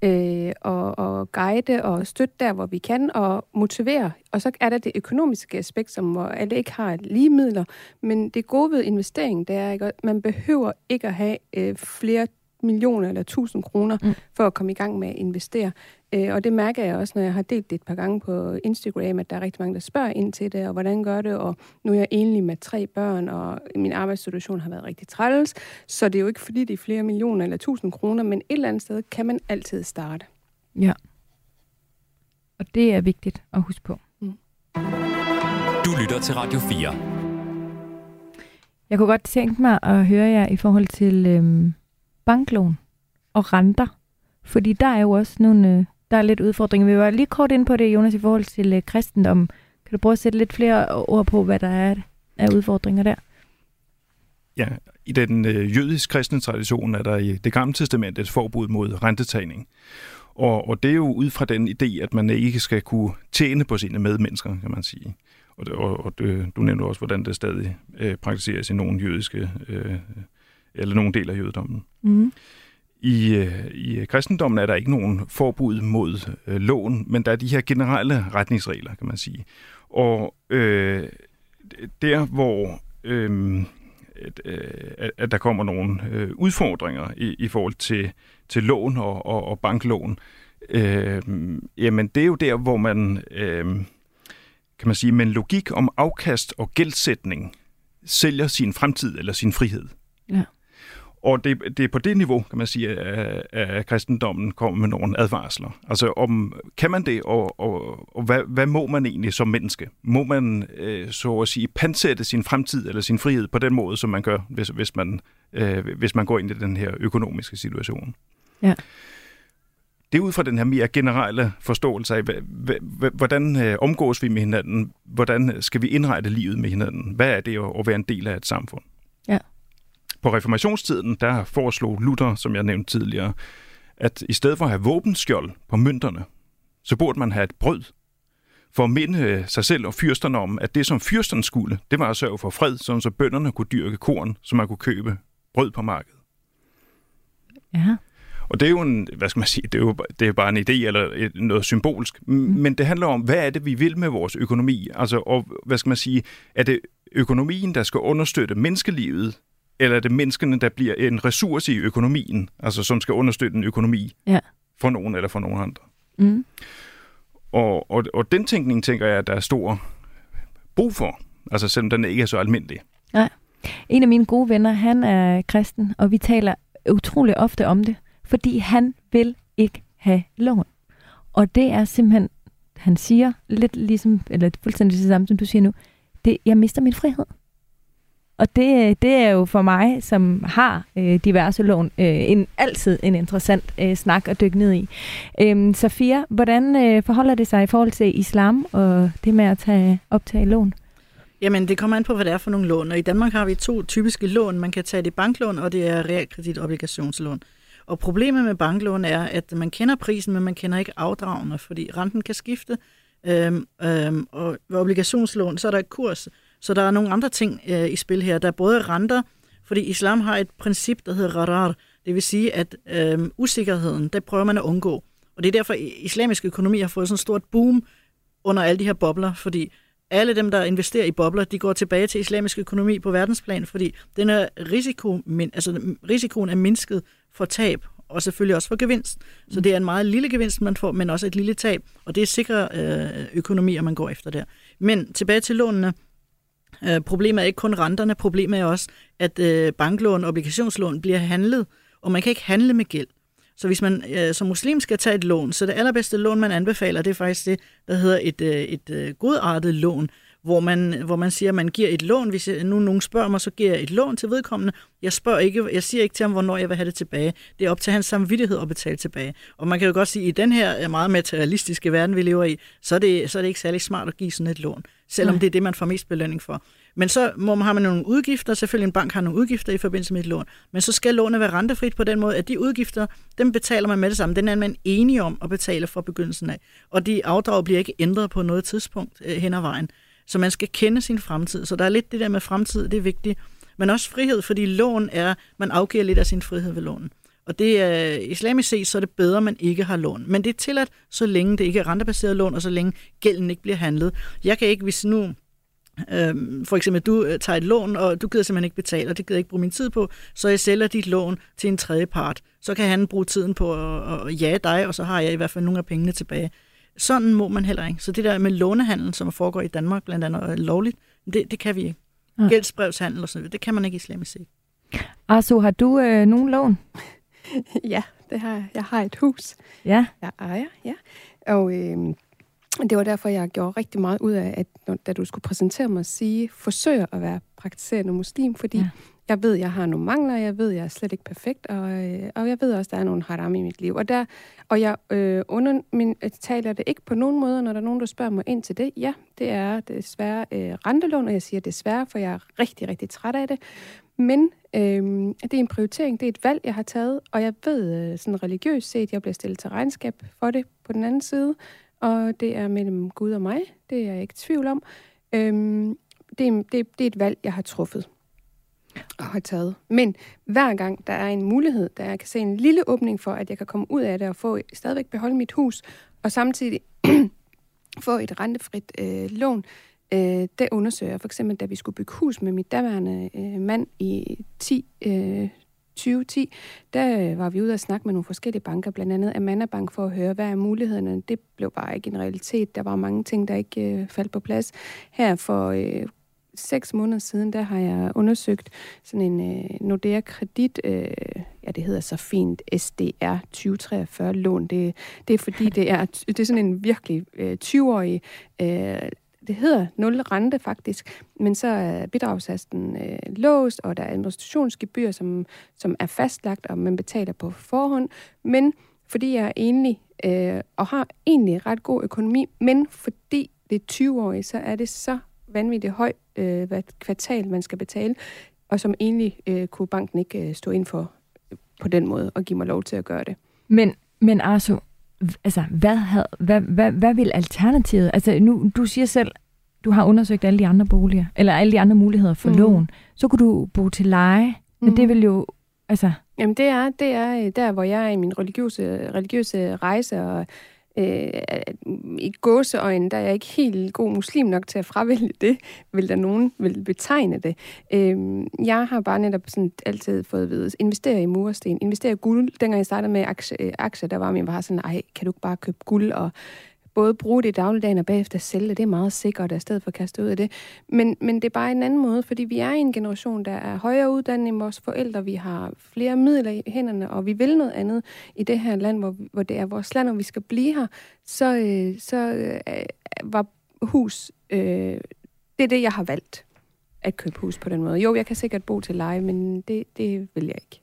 øh, og, og guide og støtte der, hvor vi kan, og motivere. Og så er der det økonomiske aspekt, som hvor alle ikke har lige midler. Men det gode ved investering, det er, at man behøver ikke at have øh, flere millioner eller tusind kroner mm. for at komme i gang med at investere. Øh, og det mærker jeg også, når jeg har delt det et par gange på Instagram, at der er rigtig mange, der spørger ind til det, og hvordan gør det, og nu er jeg enlig med tre børn, og min arbejdssituation har været rigtig træls, så det er jo ikke fordi, det er flere millioner eller tusind kroner, men et eller andet sted kan man altid starte. Ja. Og det er vigtigt at huske på. Mm. Du lytter til Radio 4. Jeg kunne godt tænke mig at høre jer i forhold til øhm, banklån og renter. Fordi der er jo også nogle, øh, der er lidt udfordringer. Vi var lige kort ind på det, Jonas, i forhold til øh, kristendom. Kan du prøve at sætte lidt flere ord på, hvad der er af udfordringer der? Ja, i den øh, jødisk-kristne tradition er der i det gamle testament et forbud mod rentetagning. Og, og det er jo ud fra den idé, at man ikke skal kunne tjene på sine medmennesker, kan man sige. Og, og, og det, du nævnte også, hvordan det stadig øh, praktiseres i nogle jødiske, øh, eller nogle dele af jødedommen. Mm. I, øh, I kristendommen er der ikke nogen forbud mod øh, lån, men der er de her generelle retningsregler, kan man sige. Og øh, der, hvor øh, at, øh, at der kommer nogle øh, udfordringer i, i forhold til, til lån og, og, og banklån, øh, jamen det er jo der, hvor man, øh, kan man sige, med en logik om afkast og gældsætning, sælger sin fremtid eller sin frihed. Ja. Og det, det er på det niveau, kan man sige, at, at kristendommen kommer med nogle advarsler. Altså, om, kan man det, og, og, og hvad, hvad må man egentlig som menneske? Må man, øh, så at sige, pansætte sin fremtid eller sin frihed på den måde, som man gør, hvis, hvis, man, øh, hvis man går ind i den her økonomiske situation? Ja. Det er ud fra den her mere generelle forståelse af, hvordan øh, omgås vi med hinanden? Hvordan skal vi indrette livet med hinanden? Hvad er det at være en del af et samfund? På reformationstiden, der foreslog Luther, som jeg nævnte tidligere, at i stedet for at have våbenskjold på mønterne, så burde man have et brød, for at minde sig selv og fyrsterne om, at det som fyrsterne skulle, det var at sørge for fred, så bønderne kunne dyrke korn, så man kunne købe brød på markedet. Ja. Og det er jo en, hvad skal man sige, det er jo det er bare en idé eller noget symbolsk, mm. men det handler om, hvad er det, vi vil med vores økonomi? Altså, og hvad skal man sige, er det økonomien, der skal understøtte menneskelivet, eller er det menneskene, der bliver en ressource i økonomien, altså som skal understøtte en økonomi ja. for nogen eller for nogen andre? Mm. Og, og, og den tænkning, tænker jeg, at der er stor brug for, altså selvom den ikke er så almindelig. Ja. En af mine gode venner, han er kristen, og vi taler utrolig ofte om det, fordi han vil ikke have lån. Og det er simpelthen, han siger lidt ligesom, eller fuldstændig det samme, som du siger nu, det, jeg mister min frihed. Og det, det er jo for mig, som har øh, diverse lån, øh, en, altid en interessant øh, snak at dykke ned i. Øhm, Safia, hvordan øh, forholder det sig i forhold til islam og det med at tage, optage lån? Jamen, det kommer an på, hvad det er for nogle lån. Og i Danmark har vi to typiske lån. Man kan tage det banklån, og det er realkreditobligationslån. Og problemet med banklån er, at man kender prisen, men man kender ikke afdragene, fordi renten kan skifte. Øhm, øhm, og ved obligationslån, så er der et kurs, så der er nogle andre ting øh, i spil her. Der er både renter, fordi islam har et princip, der hedder rarar. Det vil sige, at øh, usikkerheden, det prøver man at undgå. Og det er derfor, at islamisk økonomi har fået sådan et stort boom under alle de her bobler, fordi alle dem, der investerer i bobler, de går tilbage til islamisk økonomi på verdensplan, fordi den er risiko, altså, risikoen er mindsket for tab, og selvfølgelig også for gevinst. Så det er en meget lille gevinst, man får, men også et lille tab, og det er sikre øh, økonomier, man går efter der. Men tilbage til lånene. Øh, problemet er ikke kun renterne, problemet er også, at øh, banklån og obligationslån bliver handlet, og man kan ikke handle med gæld. Så hvis man øh, som muslim skal tage et lån, så det allerbedste lån, man anbefaler, det er faktisk det, der hedder et, øh, et øh, godartet lån, hvor man, hvor man siger, at man giver et lån. Hvis jeg, nu nogen spørger mig, så giver jeg et lån til vedkommende. Jeg, spørger ikke, jeg siger ikke til ham, hvornår jeg vil have det tilbage. Det er op til hans samvittighed at betale tilbage. Og man kan jo godt sige, at i den her meget materialistiske verden, vi lever i, så er det, så er det ikke særlig smart at give sådan et lån, selvom Nej. det er det, man får mest belønning for. Men så må man, har man nogle udgifter, selvfølgelig en bank har nogle udgifter i forbindelse med et lån, men så skal lånet være rentefrit på den måde, at de udgifter, dem betaler man med det samme. Den er man enige om at betale fra begyndelsen af. Og de afdrag bliver ikke ændret på noget tidspunkt øh, hen ad vejen. Så man skal kende sin fremtid. Så der er lidt det der med fremtid, det er vigtigt. Men også frihed, fordi lån er, man afgiver lidt af sin frihed ved lånen. Og det er islamisk set, så er det bedre, at man ikke har lån. Men det er tilladt, så længe det ikke er rentebaseret lån, og så længe gælden ikke bliver handlet. Jeg kan ikke, hvis nu Øhm, for eksempel, du øh, tager et lån, og du gider simpelthen ikke betale, og det gider jeg ikke bruge min tid på, så jeg sælger dit lån til en tredje part. Så kan han bruge tiden på at, at jage dig, og så har jeg i hvert fald nogle af pengene tilbage. Sådan må man heller ikke. Så det der med lånehandel, som foregår i Danmark blandt andet, er lovligt, det, det kan vi ikke. Ja. Gældsbrevshandel og sådan noget, det kan man ikke islamisk set. Arso, har du øh, nogen lån? ja, det har jeg. Jeg har et hus. Ja. Jeg ejer, ja. Og øh, det var derfor, jeg gjorde rigtig meget ud af, at når, da du skulle præsentere mig, sige, forsøg at være praktiserende muslim, fordi ja. Jeg ved, jeg har nogle mangler, jeg ved, jeg er slet ikke perfekt, og, øh, og jeg ved også, der er nogle haram i mit liv. Og, der, og jeg øh, under min, øh, taler det ikke på nogen måde, når der er nogen, der spørger mig ind til det. Ja, det er desværre øh, rentelån, og jeg siger desværre, for jeg er rigtig, rigtig træt af det. Men øh, det er en prioritering, det er et valg, jeg har taget, og jeg ved øh, sådan religiøst set, jeg bliver stillet til regnskab for det på den anden side, og det er mellem Gud og mig, det er jeg ikke i tvivl om. Øh, det, er, det, det er et valg, jeg har truffet og har taget. Men hver gang der er en mulighed, der jeg kan se en lille åbning for, at jeg kan komme ud af det og få stadigvæk beholde mit hus, og samtidig få et rentefrit øh, lån, øh, det undersøger jeg. For eksempel, da vi skulle bygge hus med mit daværende øh, mand i 10, øh, 2010, der øh, var vi ude og snakke med nogle forskellige banker, blandt andet Amanda Bank, for at høre, hvad er mulighederne. Det blev bare ikke en realitet. Der var mange ting, der ikke øh, faldt på plads. Her for øh, seks måneder siden, der har jeg undersøgt sådan en øh, Nordea Kredit, øh, ja det hedder så fint, SDR 2043 lån. Det, det er fordi, det er, det er sådan en virkelig øh, 20-årig øh, det hedder nul rente faktisk, men så er bidragssasten øh, låst, og der er administrationsgebyr, som, som er fastlagt, og man betaler på forhånd. Men fordi jeg er enlig øh, og har egentlig ret god økonomi, men fordi det er 20 år, så er det så vanvittigt højt, øh, hvad kvartal man skal betale, og som egentlig øh, kunne banken ikke øh, stå ind for øh, på den måde og give mig lov til at gøre det. Men, men Arso, altså, hvad, havde, hvad, hvad, hvad vil alternativet? Altså, nu, du siger selv, du har undersøgt alle de andre boliger, eller alle de andre muligheder for mm. lån. Så kunne du bo til leje, men mm. det vil jo, altså... Jamen, det er, det er øh, der, hvor jeg er i min religiøse, religiøse rejse, og øh, i gåseøjne, der er jeg ikke helt god muslim nok til at fravælge det, vil der nogen vil betegne det. Øh, jeg har bare netop sådan altid fået at vide, investere i mursten, investere i guld. Dengang jeg startede med aktier, øh, aktier der var min var sådan, ej, kan du ikke bare købe guld og både bruge det i dagligdagen og bagefter sælge det. Det er meget sikkert, at stedet for at kaste ud af det. Men, men det er bare en anden måde, fordi vi er i en generation, der er højere uddannet end vores forældre. Vi har flere midler i hænderne, og vi vil noget andet i det her land, hvor, hvor det er vores land, og vi skal blive her. Så, øh, så øh, var hus... Øh, det er det, jeg har valgt at købe hus på den måde. Jo, jeg kan sikkert bo til leje, men det, det vil jeg ikke.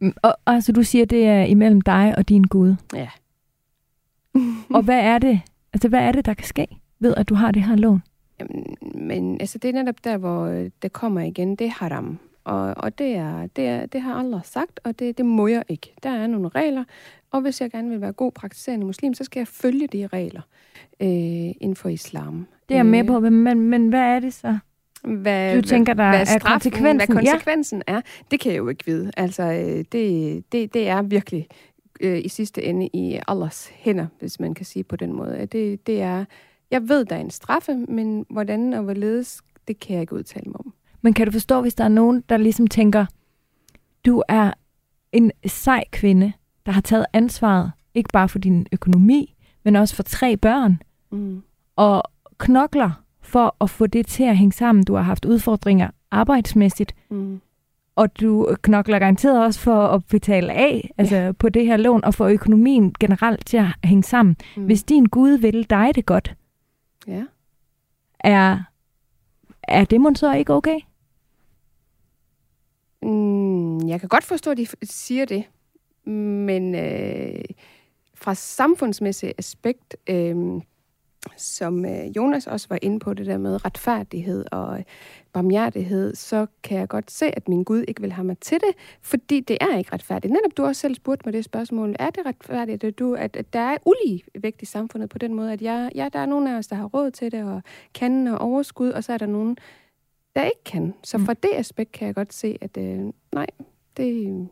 Mm, og, altså, du siger, det er imellem dig og din Gud. Ja. og hvad er det, altså hvad er det, der kan ske ved, at du har det her lån? Jamen, men altså, det er netop der, hvor øh, det kommer igen. Det er haram. Og, og det, er, det, er, det har Allah sagt, og det, det må jeg ikke. Der er nogle regler, og hvis jeg gerne vil være god praktiserende muslim, så skal jeg følge de regler øh, inden for islam. Det er jeg med på, men, men hvad er det så? Hvad, du tænker, der hvad er straffen, konsekvensen? Hvad konsekvensen ja. er, det kan jeg jo ikke vide. Altså, øh, det, det, det er virkelig øh, i sidste ende i Allahs hænder, hvis man kan sige på den måde. Det, det er, jeg ved, der er en straffe, men hvordan og hvorledes, det kan jeg ikke udtale mig om. Men kan du forstå, hvis der er nogen, der ligesom tænker, du er en sej kvinde, der har taget ansvaret, ikke bare for din økonomi, men også for tre børn, mm. og knokler for at få det til at hænge sammen. Du har haft udfordringer arbejdsmæssigt. Mm og du knokler garanteret også for at betale af altså ja. på det her lån, og få økonomien generelt til at hænge sammen. Mm. Hvis din Gud vil dig det godt, ja. er, er det så ikke okay? Mm, jeg kan godt forstå, at de siger det, men øh, fra samfundsmæssigt aspekt, øh, som øh, Jonas også var inde på, det der med retfærdighed og barmhjertighed, så kan jeg godt se, at min Gud ikke vil have mig til det, fordi det er ikke retfærdigt. Netop du også selv spurgt mig det spørgsmål, er det retfærdigt, at, du, at, at der er ulige vægt i samfundet på den måde, at jeg, ja, der er nogen af os, der har råd til det, og kan og overskud, og så er der nogen, der ikke kan. Så fra mm. det aspekt kan jeg godt se, at øh, nej, det...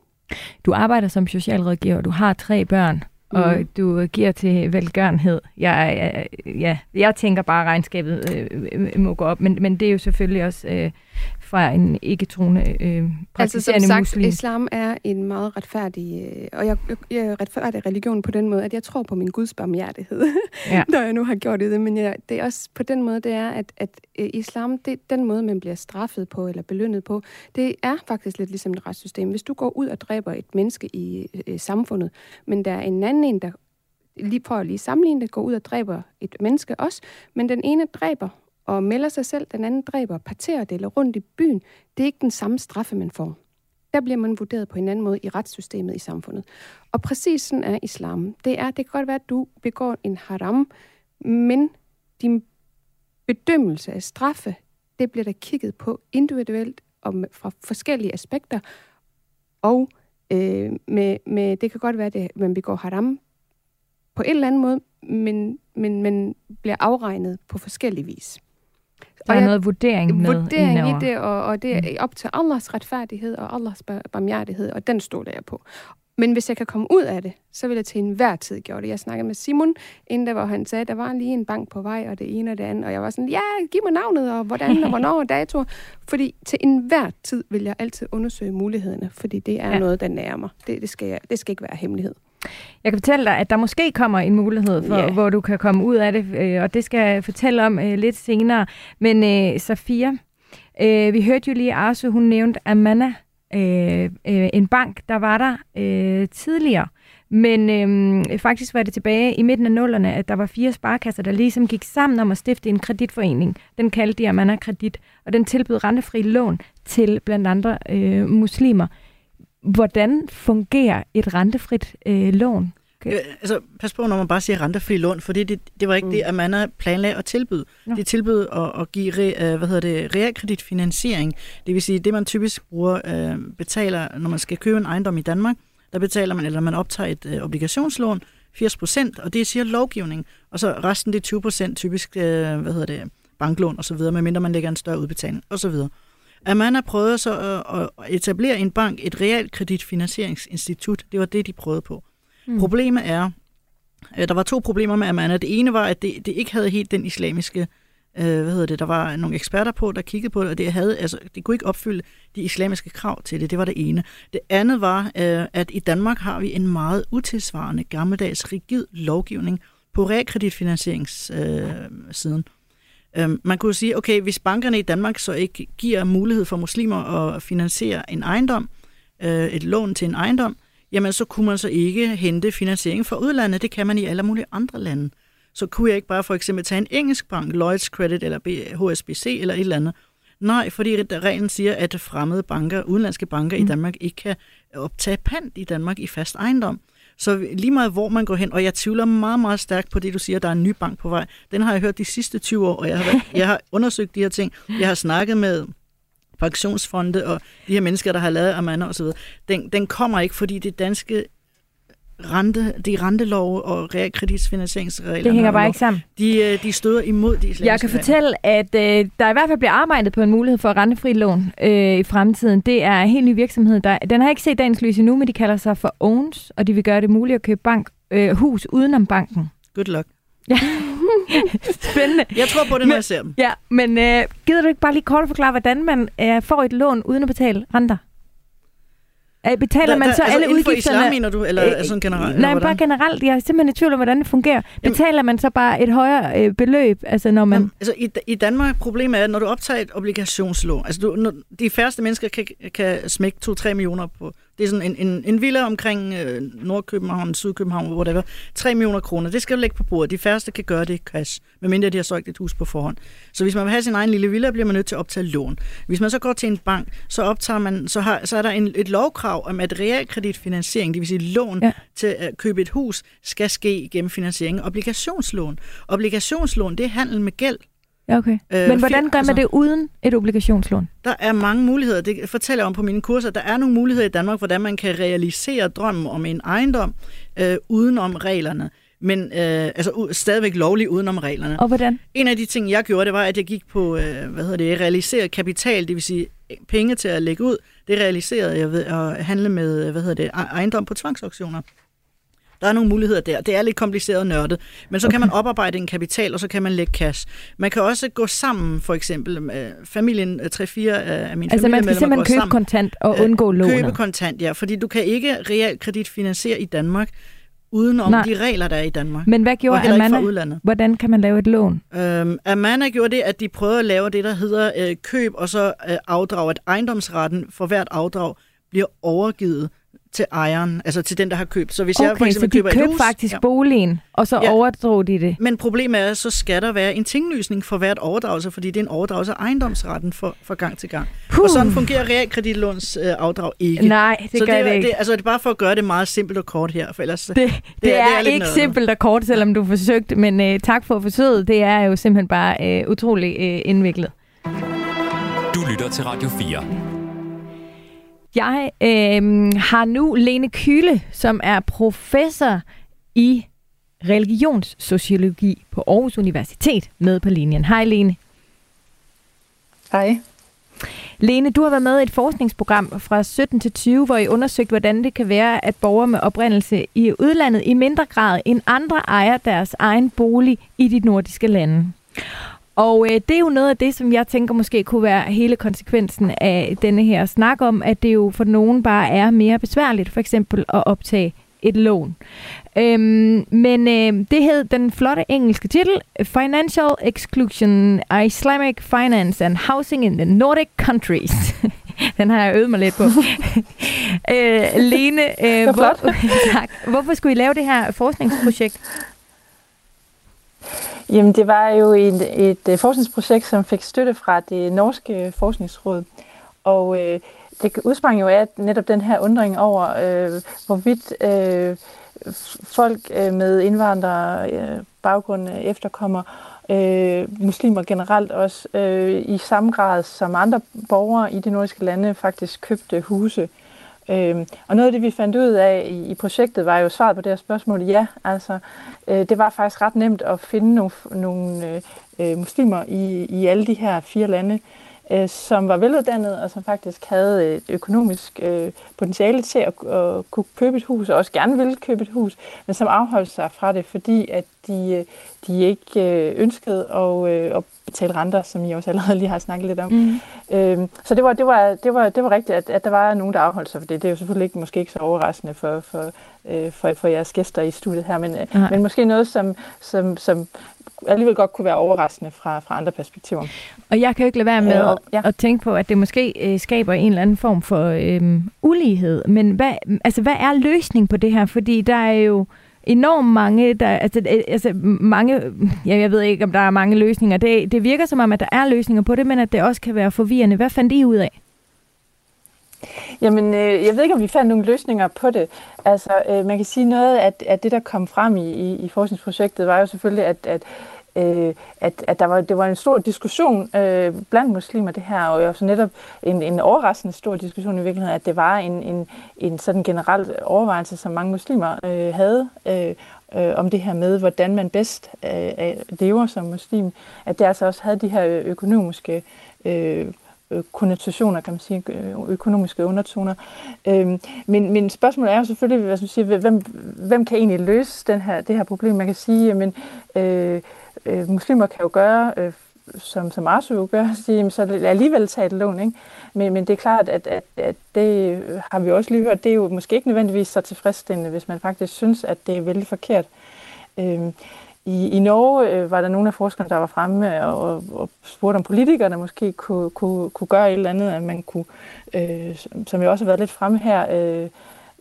Du arbejder som socialrådgiver, du har tre børn og mm. du giver til velgørenhed. Jeg, jeg, ja, jeg tænker bare, at regnskabet øh, må gå op, men, men det er jo selvfølgelig også øh, fra en ikke-troende øh, Altså som sagt, muslim. islam er en meget retfærdig, øh, og jeg, jeg retfærdig religion på den måde, at jeg tror på min Guds barmhjertighed, ja. når jeg nu har gjort det. Men jeg, det er også på den måde, det er, at, at øh, islam, det den måde, man bliver straffet på eller belønnet på, det er faktisk lidt ligesom et retssystem. Hvis du går ud og dræber et menneske i øh, samfundet, men der er en anden en, der lige for at lige sammenligne det, går ud og dræber et menneske også, men den ene dræber og melder sig selv, den anden dræber, parterer det eller rundt i byen, det er ikke den samme straffe, man får. Der bliver man vurderet på en anden måde i retssystemet i samfundet. Og præcis sådan er islam. Det er, det kan godt være, at du begår en haram, men din bedømmelse af straffe, det bliver der kigget på individuelt og med, fra forskellige aspekter. Og øh, med, med, det kan godt være, at man begår haram på en eller anden måde, men, men, men bliver afregnet på forskellige vis. Der er og jeg, noget vurdering med Vurdering i det, og, og det er mm. op til Allahs retfærdighed og Allahs barmhjertighed, og den stoler jeg på. Men hvis jeg kan komme ud af det, så vil jeg til enhver tid gøre det. Jeg snakkede med Simon, inden der, hvor han sagde, at der var lige en bank på vej, og det ene og det andet. Og jeg var sådan, ja, giv mig navnet, og hvordan, og hvornår, og datoer. Fordi til enhver tid vil jeg altid undersøge mulighederne, fordi det er ja. noget, der nærer mig. Det, det, skal jeg, det skal ikke være hemmelighed. Jeg kan fortælle dig, at der måske kommer en mulighed, for, yeah. hvor du kan komme ud af det, øh, og det skal jeg fortælle om øh, lidt senere. Men øh, Safia, øh, vi hørte jo lige Arsu, hun nævnte Amana, øh, øh, en bank, der var der øh, tidligere. Men øh, faktisk var det tilbage i midten af nullerne, at der var fire sparkasser, der ligesom gik sammen om at stifte en kreditforening. Den kaldte de Amana Kredit, og den tilbød rentefri lån til blandt andre øh, muslimer. Hvordan fungerer et rentefrit øh, lån? Okay. Øh, altså, pas på, når man bare siger rentefri lån, for det, det, det var ikke mm. det, at man er planlagt at tilbyde. Ja. Det tilbød at, at give re, uh, hvad hedder det, realkreditfinansiering. Det vil sige, det man typisk bruger, uh, betaler, når man skal købe en ejendom i Danmark, der betaler man, eller man optager et uh, obligationslån, 80 procent, og det siger lovgivning. Og så resten, det er 20 procent typisk, uh, hvad hedder det, banklån og så videre, medmindre man lægger en større udbetaling og så videre. At man har prøvet så at etablere en bank, et realkreditfinansieringsinstitut, det var det, de prøvede på. Mm. Problemet er, der var to problemer med Amana. Det ene var, at det, det ikke havde helt den islamiske, øh, hvad hedder det, der var nogle eksperter på, der kiggede på det, og det, havde, altså, det kunne ikke opfylde de islamiske krav til det. Det var det ene. Det andet var, øh, at i Danmark har vi en meget utilsvarende, gammeldags, rigid lovgivning på realkreditfinansieringssiden. Øh, øh, man kunne sige, okay, hvis bankerne i Danmark så ikke giver mulighed for muslimer at finansiere en ejendom, øh, et lån til en ejendom, jamen så kunne man så ikke hente finansiering fra udlandet. Det kan man i alle mulige andre lande. Så kunne jeg ikke bare for eksempel tage en engelsk bank, Lloyds Credit eller HSBC eller et eller andet. Nej, fordi reglen siger, at fremmede banker, udenlandske banker mm. i Danmark ikke kan optage pant i Danmark i fast ejendom. Så lige meget hvor man går hen, og jeg tvivler meget, meget stærkt på det, du siger, der er en ny bank på vej. Den har jeg hørt de sidste 20 år, og jeg har, jeg har undersøgt de her ting. Jeg har snakket med pensionsfonde og de her mennesker, der har lavet Amana osv., den, den kommer ikke, fordi det danske rente, de rentelov og realkreditsfinansieringsregler. Det hænger bare ikke sammen. De, øh, de støder imod de islamiske Jeg kan fortælle, at øh, der i hvert fald bliver arbejdet på en mulighed for rentefri lån øh, i fremtiden. Det er en helt ny virksomhed. Der, den har ikke set dagens lys endnu, men de kalder sig for Owns, og de vil gøre det muligt at købe bank, øh, hus udenom banken. Good luck. Ja. Spændende. Jeg tror på det, når jeg ser dem. Ja, men øh, gider du ikke bare lige kort forklare, hvordan man øh, får et lån uden at betale renter? Betaler der, man så altså alle udgifterne? islam, mener du, eller øh, sådan generelt? Nej, bare generelt. Jeg er simpelthen i tvivl om, hvordan det fungerer. Betaler Jamen, man så bare et højere øh, beløb, altså når man... Jamen, altså i, i Danmark, problemet er, at når du optager et obligationslån, altså du, når, de færreste mennesker kan, kan smække 2-3 millioner på, det er sådan en, en, en villa omkring øh, Nordkøbenhavn, Sydkøbenhavn, whatever. 3 millioner kroner. Det skal du lægge på bordet. De færreste kan gøre det cash, medmindre de har solgt et hus på forhånd. Så hvis man vil have sin egen lille villa, bliver man nødt til at optage lån. Hvis man så går til en bank, så optager man, så, har, så er der en, et lovkrav om, at realkreditfinansiering, det vil sige lån ja. til at købe et hus, skal ske gennem finansiering obligationslån. Obligationslån, det er handel med gæld. Ja, okay. Øh, Men hvordan gør man altså, det uden et obligationslån? Der er mange muligheder. Det fortæller jeg om på mine kurser. Der er nogle muligheder i Danmark, hvordan man kan realisere drømmen om en ejendom øh, udenom reglerne. Men øh, altså stadigvæk lovligt udenom reglerne. Og hvordan? En af de ting, jeg gjorde, det var, at jeg gik på, øh, hvad hedder det, realisere kapital, det vil sige penge til at lægge ud. Det realiserede jeg ved at handle med, hvad hedder det, ejendom på tvangsauktioner. Der er nogle muligheder der. Det er lidt kompliceret og nørdet, men så okay. kan man oparbejde en kapital, og så kan man lægge cash. Man kan også gå sammen, for eksempel med familien, 3-4 af min Altså man skal simpelthen købe sammen. kontant og undgå lån. Købe kontant, ja, fordi du kan ikke realkreditfinansiere i Danmark, udenom Nej. de regler, der er i Danmark. Men hvad gjorde Amana? Hvordan kan man lave et lån? Øhm, Amana gjorde det, at de prøvede at lave det, der hedder øh, køb, og så øh, afdrag, at ejendomsretten for hvert afdrag bliver overgivet til ejeren, altså til den, der har købt. Så hvis okay, jeg for eksempel så de køber købte et hus, faktisk ja. boligen, og så ja. overdrog de det. Men problemet er, så skal der være en tinglysning for hvert overdragelse, fordi det er en overdragelse af ejendomsretten for, for gang til gang. Puh. Og sådan fungerer realkreditlåns øh, afdrag ikke. Nej, det så gør det, det ikke. Det, altså, det er bare for at gøre det meget simpelt og kort her, for ellers... Det, det, det er, er, det er ikke noget. simpelt og kort, selvom du forsøgte, men øh, tak for forsøget. Det er jo simpelthen bare øh, utrolig øh, indviklet. Du lytter til Radio 4. Jeg øh, har nu Lene Kyle, som er professor i religionssociologi på Aarhus Universitet med på linjen. Hej Lene. Hej. Lene, du har været med i et forskningsprogram fra 17 til 20, hvor I undersøgte, hvordan det kan være, at borgere med oprindelse i udlandet i mindre grad end andre ejer deres egen bolig i de nordiske lande. Og øh, det er jo noget af det, som jeg tænker måske kunne være hele konsekvensen af denne her snak om, at det jo for nogen bare er mere besværligt, for eksempel at optage et lån. Øhm, men øh, det hed den flotte engelske titel, Financial Exclusion, Islamic Finance and Housing in the Nordic Countries. den har jeg øvet mig lidt på. øh, Lene, øh, hvor, tak. hvorfor skulle I lave det her forskningsprojekt? Jamen, det var jo et, et, øh, forskningsprojekt, som fik støtte fra det norske forskningsråd. Og øh, det udsprang jo af netop den her undring over, øh, hvorvidt øh, folk øh, med indvandrere øh, baggrund øh, efterkommer øh, muslimer generelt også øh, i samme grad som andre borgere i de nordiske lande faktisk købte huse. Øh, Øhm, og noget af det, vi fandt ud af i, i projektet, var jo svaret på det her spørgsmål, ja, altså øh, det var faktisk ret nemt at finde nogle, nogle øh, øh muslimer i, i alle de her fire lande, øh, som var veluddannede og som faktisk havde et økonomisk øh, potentiale til at, at kunne købe et hus, og også gerne ville købe et hus, men som afholdt sig fra det, fordi at de, øh, de ikke øh, ønskede at, øh, at betale renter, som I også allerede lige har snakket lidt om. Mm. Øhm, så det var, det, var, det, var, det var rigtigt, at, at der var nogen, der afholdt sig for det. Det er jo selvfølgelig ikke, måske ikke så overraskende for, for, øh, for, for jeres gæster i studiet her, men, øh, men måske noget, som, som, som alligevel godt kunne være overraskende fra, fra andre perspektiver. Og jeg kan jo ikke lade være med øh, ja. at tænke på, at det måske øh, skaber en eller anden form for øh, ulighed. Men hvad, altså, hvad er løsningen på det her? Fordi der er jo enormt mange, der, altså, øh, altså mange, ja, jeg ved ikke, om der er mange løsninger. Det, det virker som om, at der er løsninger på det, men at det også kan være forvirrende. Hvad fandt I ud af? Jamen, øh, jeg ved ikke, om vi fandt nogle løsninger på det. Altså, øh, man kan sige noget af, at det, der kom frem i, i, i forskningsprojektet, var jo selvfølgelig, at, at øh, at, at der var, det var en stor diskussion øh, blandt muslimer, det her, og også netop en, en overraskende stor diskussion i virkeligheden, at det var en, en, en sådan generel overvejelse, som mange muslimer øh, havde, øh, øh, om det her med, hvordan man bedst øh, lever som muslim, at det altså også havde de her økonomiske øh, øh konnotationer, kan man sige, øh, økonomiske undertoner. Øhm, men, men spørgsmålet er jo selvfølgelig, hvad man siger, hvem, hvem kan egentlig løse den her, det her problem? Man kan sige, men øh, øh, muslimer kan jo gøre, øh, som, som Arsu jo gør, sige, så alligevel tage et lån. Ikke? Men, men det er klart, at, at, at det øh, har vi også lige hørt, det er jo måske ikke nødvendigvis så tilfredsstillende, hvis man faktisk synes, at det er vældig forkert. Øh, i, I Norge øh, var der nogle af forskerne, der var fremme og, og, og spurgte, om politikerne måske kunne, kunne, kunne gøre et eller andet, at man kunne, øh, som jo også har været lidt fremme her, øh,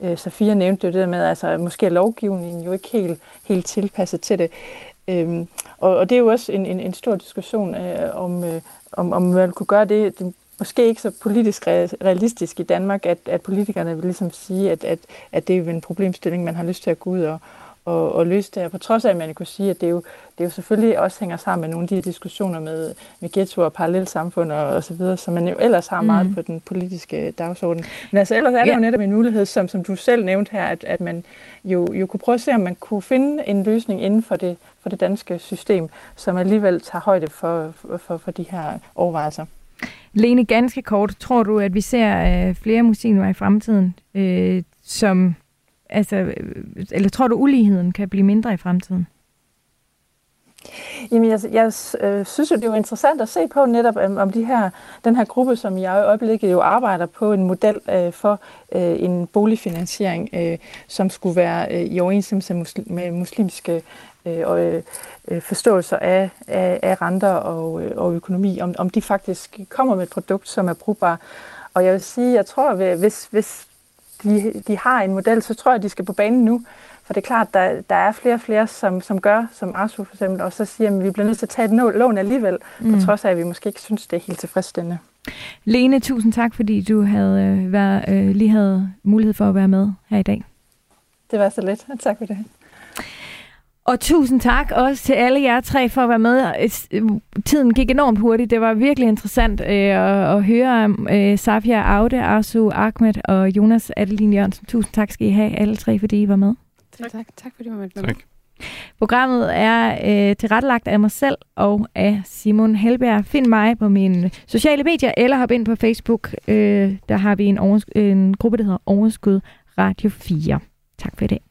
øh, Safia nævnte det der med, altså måske er lovgivningen jo ikke helt, helt tilpasset til det. Øhm, og, og det er jo også en, en, en stor diskussion øh, om, øh, om, om man kunne gøre det. det måske ikke så politisk realistisk i Danmark, at, at politikerne vil ligesom sige, at, at, at det er en problemstilling, man har lyst til at gå ud og, og, og løse det her. På trods af, at man kunne sige, at det jo, det jo selvfølgelig også hænger sammen med nogle af de diskussioner med, med ghetto og parallelsamfund og, og så videre, som man jo ellers har meget mm. på den politiske dagsorden. Men altså ellers er der ja. jo netop en mulighed, som, som du selv nævnte her, at, at man jo, jo kunne prøve at se, om man kunne finde en løsning inden for det, for det danske system, som alligevel tager højde for, for, for de her overvejelser. Lene, ganske kort, tror du, at vi ser øh, flere muslimer i fremtiden, øh, som altså, eller tror du, uligheden kan blive mindre i fremtiden? Jamen, jeg, jeg øh, synes jo, det er jo interessant at se på netop om, om de her, den her gruppe, som jeg i øjeblikket jo arbejder på en model øh, for øh, en boligfinansiering, øh, som skulle være øh, i overensstemmelse med, muslim, med muslimske øh, øh, forståelser af, af, af renter og, øh, og økonomi, om, om de faktisk kommer med et produkt, som er brugbart. Og jeg vil sige, jeg tror, hvis, hvis de, de har en model, så tror jeg, de skal på banen nu. For det er klart, der, der er flere og flere, som, som gør, som Arsu for eksempel, og så siger, at vi bliver nødt til at tage et lån alligevel, mm. på trods af, at vi måske ikke synes, det er helt tilfredsstillende. Lene, tusind tak, fordi du havde øh, været, øh, lige havde mulighed for at være med her i dag. Det var så lidt. Tak for det. Og tusind tak også til alle jer tre for at være med. Tiden gik enormt hurtigt. Det var virkelig interessant øh, at, at høre om øh, Safia Aude, Arsu Ahmed og Jonas Adeline Jørgensen. Tusind tak skal I have alle tre, fordi I var med. Tak. Tak, tak fordi I var med. Tak. Programmet er øh, tilrettelagt af mig selv og af Simon Helberg. Find mig på mine sociale medier, eller hop ind på Facebook. Øh, der har vi en, en gruppe, der hedder Overskud Radio 4. Tak for i dag.